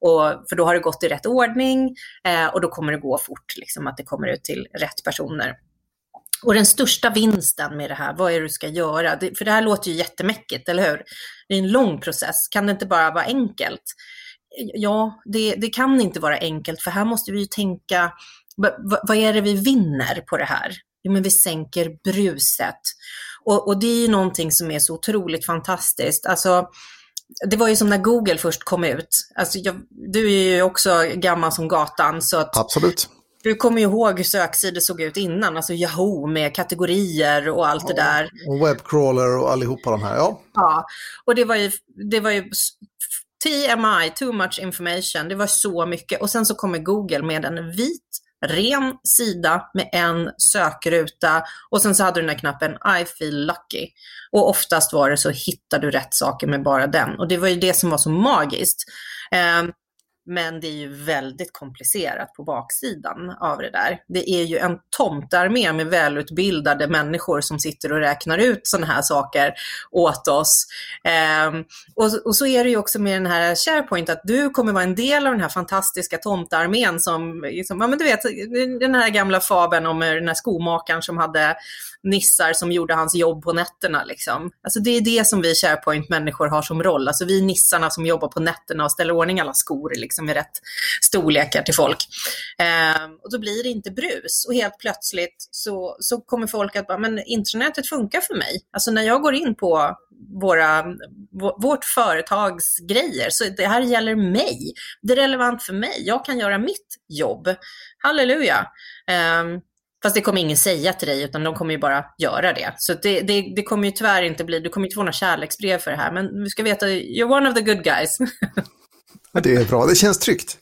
S3: och, för då har det gått i rätt ordning eh, och då kommer det gå fort, liksom, att det kommer ut till rätt personer. Och den största vinsten med det här, vad är det du ska göra? Det, för det här låter ju jättemäckigt, eller hur? Det är en lång process, kan det inte bara vara enkelt? Ja, det, det kan inte vara enkelt, för här måste vi ju tänka, vad är det vi vinner på det här? Jo, men vi sänker bruset. Och, och det är ju någonting som är så otroligt fantastiskt. Alltså, det var ju som när Google först kom ut. Alltså jag, du är ju också gammal som gatan. Så att
S4: Absolut.
S3: Du kommer ju ihåg hur söksidor såg ut innan, alltså Yahoo med kategorier och allt det där.
S4: Och webbcrawler och allihopa de här, ja.
S3: Ja, och det var ju, det var ju TMI, too much information, det var så mycket. Och sen så kommer Google med en vit ren sida med en sökruta och sen så hade du den där knappen I feel lucky. Och oftast var det så hittar du rätt saker med bara den. Och det var ju det som var så magiskt. Eh, men det är ju väldigt komplicerat på baksidan av det där. Det är ju en tomtarmé med välutbildade människor som sitter och räknar ut sådana här saker åt oss. Eh, och, och, så är det ju också med den här SharePoint, att du kommer vara en del av den här fantastiska tomtarmén som, liksom, ja men du vet, den här gamla fabeln om den här skomakaren som hade nissar som gjorde hans jobb på nätterna. Liksom. Alltså det är det som vi SharePoint-människor har som roll. Alltså vi nissarna som jobbar på nätterna och ställer ordning alla skor liksom, Liksom i rätt storlekar till folk. Eh, och då blir det inte brus. Och helt plötsligt så, så kommer folk att bara, men intranätet funkar för mig. Alltså när jag går in på våra, vårt företags grejer. Så det här gäller mig. Det är relevant för mig. Jag kan göra mitt jobb. Halleluja. Um, Fast det kommer ingen säga till dig, utan de kommer ju bara göra det. Så det, det, det kommer ju tyvärr inte bli, du kommer inte få några kärleksbrev för det här. Men du ska veta, you're one of the good guys. [LAUGHS]
S5: det är bra, det känns tryggt.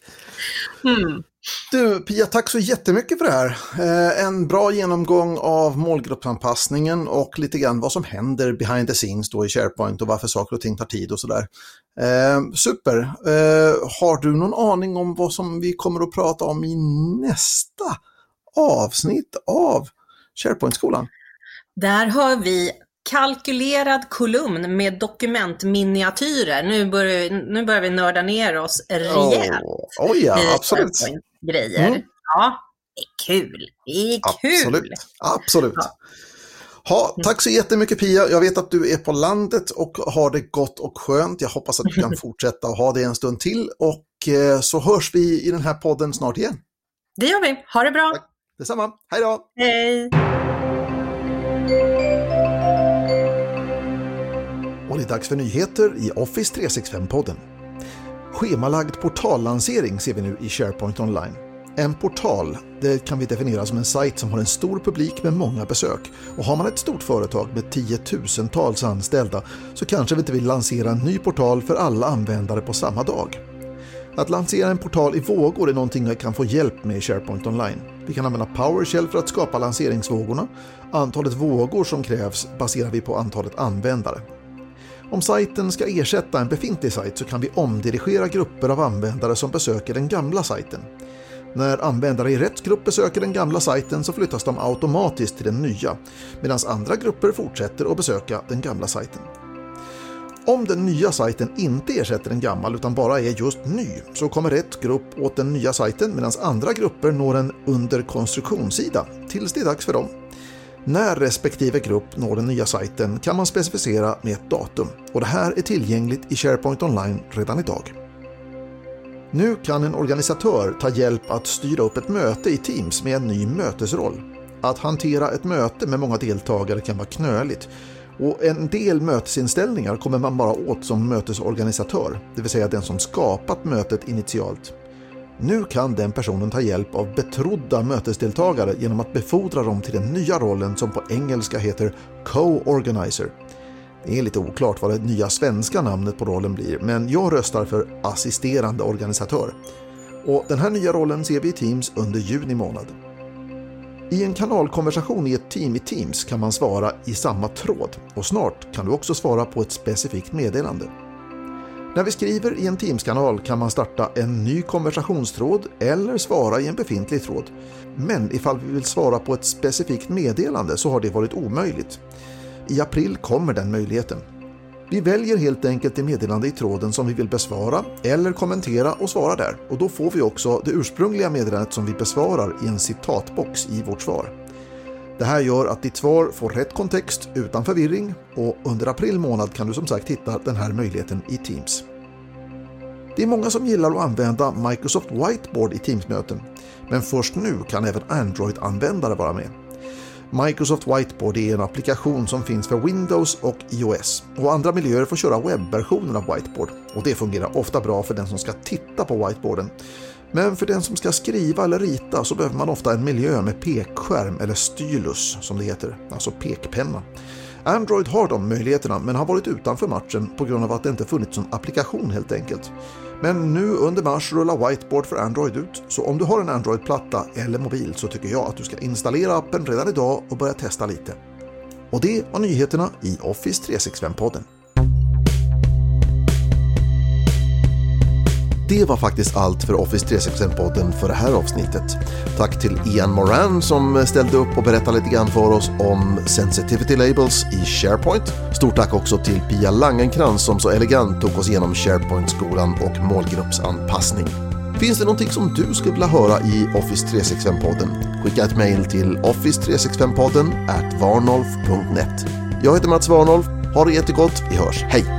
S5: Mm. Du, Pia, tack så jättemycket för det här. Eh, en bra genomgång av målgruppsanpassningen och lite grann vad som händer behind the scenes då i SharePoint och varför saker och ting tar tid och sådär. Eh, super! Eh, har du någon aning om vad som vi kommer att prata om i nästa avsnitt av SharePoint-skolan.
S3: Där har vi kalkylerad kolumn med dokumentminiatyrer. Nu börjar, nu börjar vi nörda ner oss rejält.
S5: Oh, oh ja, absolut.
S3: Grejer. Mm. Ja, det är kul. Det är kul.
S5: Absolut. absolut. Ja. Ha, tack så jättemycket Pia. Jag vet att du är på landet och har det gott och skönt. Jag hoppas att du kan [LAUGHS] fortsätta och ha det en stund till. Och eh, så hörs vi i den här podden snart igen.
S3: Det gör vi. Ha det bra. Tack.
S5: Detsamma. Hej då!
S3: Hej!
S4: Och det är dags för nyheter i Office 365-podden. Schemalagd portallansering ser vi nu i SharePoint Online. En portal det kan vi definiera som en sajt som har en stor publik med många besök. Och har man ett stort företag med tiotusentals anställda så kanske vi inte vill lansera en ny portal för alla användare på samma dag. Att lansera en portal i vågor är någonting jag kan få hjälp med i SharePoint Online. Vi kan använda PowerShell för att skapa lanseringsvågorna. Antalet vågor som krävs baserar vi på antalet användare. Om sajten ska ersätta en befintlig sajt så kan vi omdirigera grupper av användare som besöker den gamla sajten. När användare i rätt grupp besöker den gamla sajten så flyttas de automatiskt till den nya, medan andra grupper fortsätter att besöka den gamla sajten. Om den nya sajten inte ersätter en gammal utan bara är just ny så kommer rätt grupp åt den nya sajten medan andra grupper når en under konstruktionssida tills det är dags för dem. När respektive grupp når den nya sajten kan man specificera med ett datum och det här är tillgängligt i SharePoint Online redan idag. Nu kan en organisatör ta hjälp att styra upp ett möte i Teams med en ny mötesroll. Att hantera ett möte med många deltagare kan vara knöligt och en del mötesinställningar kommer man bara åt som mötesorganisatör, det vill säga den som skapat mötet initialt. Nu kan den personen ta hjälp av betrodda mötesdeltagare genom att befordra dem till den nya rollen som på engelska heter Co-Organizer. Det är lite oklart vad det nya svenska namnet på rollen blir, men jag röstar för assisterande organisatör. Och den här nya rollen ser vi i Teams under juni månad. I en kanalkonversation i ett team i Teams kan man svara i samma tråd och snart kan du också svara på ett specifikt meddelande. När vi skriver i en Teams-kanal kan man starta en ny konversationstråd eller svara i en befintlig tråd. Men ifall vi vill svara på ett specifikt meddelande så har det varit omöjligt. I april kommer den möjligheten. Vi väljer helt enkelt det meddelande i tråden som vi vill besvara eller kommentera och svara där och då får vi också det ursprungliga meddelandet som vi besvarar i en citatbox i vårt svar. Det här gör att ditt svar får rätt kontext utan förvirring och under april månad kan du som sagt hitta den här möjligheten i Teams. Det är många som gillar att använda Microsoft Whiteboard i Teams-möten men först nu kan även Android-användare vara med. Microsoft Whiteboard är en applikation som finns för Windows och iOS och andra miljöer får köra webbversionen av Whiteboard och det fungerar ofta bra för den som ska titta på whiteboarden. Men för den som ska skriva eller rita så behöver man ofta en miljö med pekskärm eller stylus som det heter, alltså pekpenna. Android har de möjligheterna men har varit utanför matchen på grund av att det inte funnits någon applikation helt enkelt. Men nu under mars rullar Whiteboard för Android ut, så om du har en Android-platta eller mobil så tycker jag att du ska installera appen redan idag och börja testa lite. Och det var nyheterna i Office 365-podden.
S1: Det var faktiskt allt för Office 365-podden för det här avsnittet. Tack till Ian Moran som ställde upp och berättade lite grann för oss om Sensitivity Labels i SharePoint. Stort tack också till Pia Langenkrans som så elegant tog oss igenom SharePoint-skolan och målgruppsanpassning. Finns det någonting som du skulle vilja höra i Office 365-podden? Skicka ett mejl till office365podden at varnolf.net. Jag heter Mats Warnolf. Ha det jättegott. Vi hörs. Hej!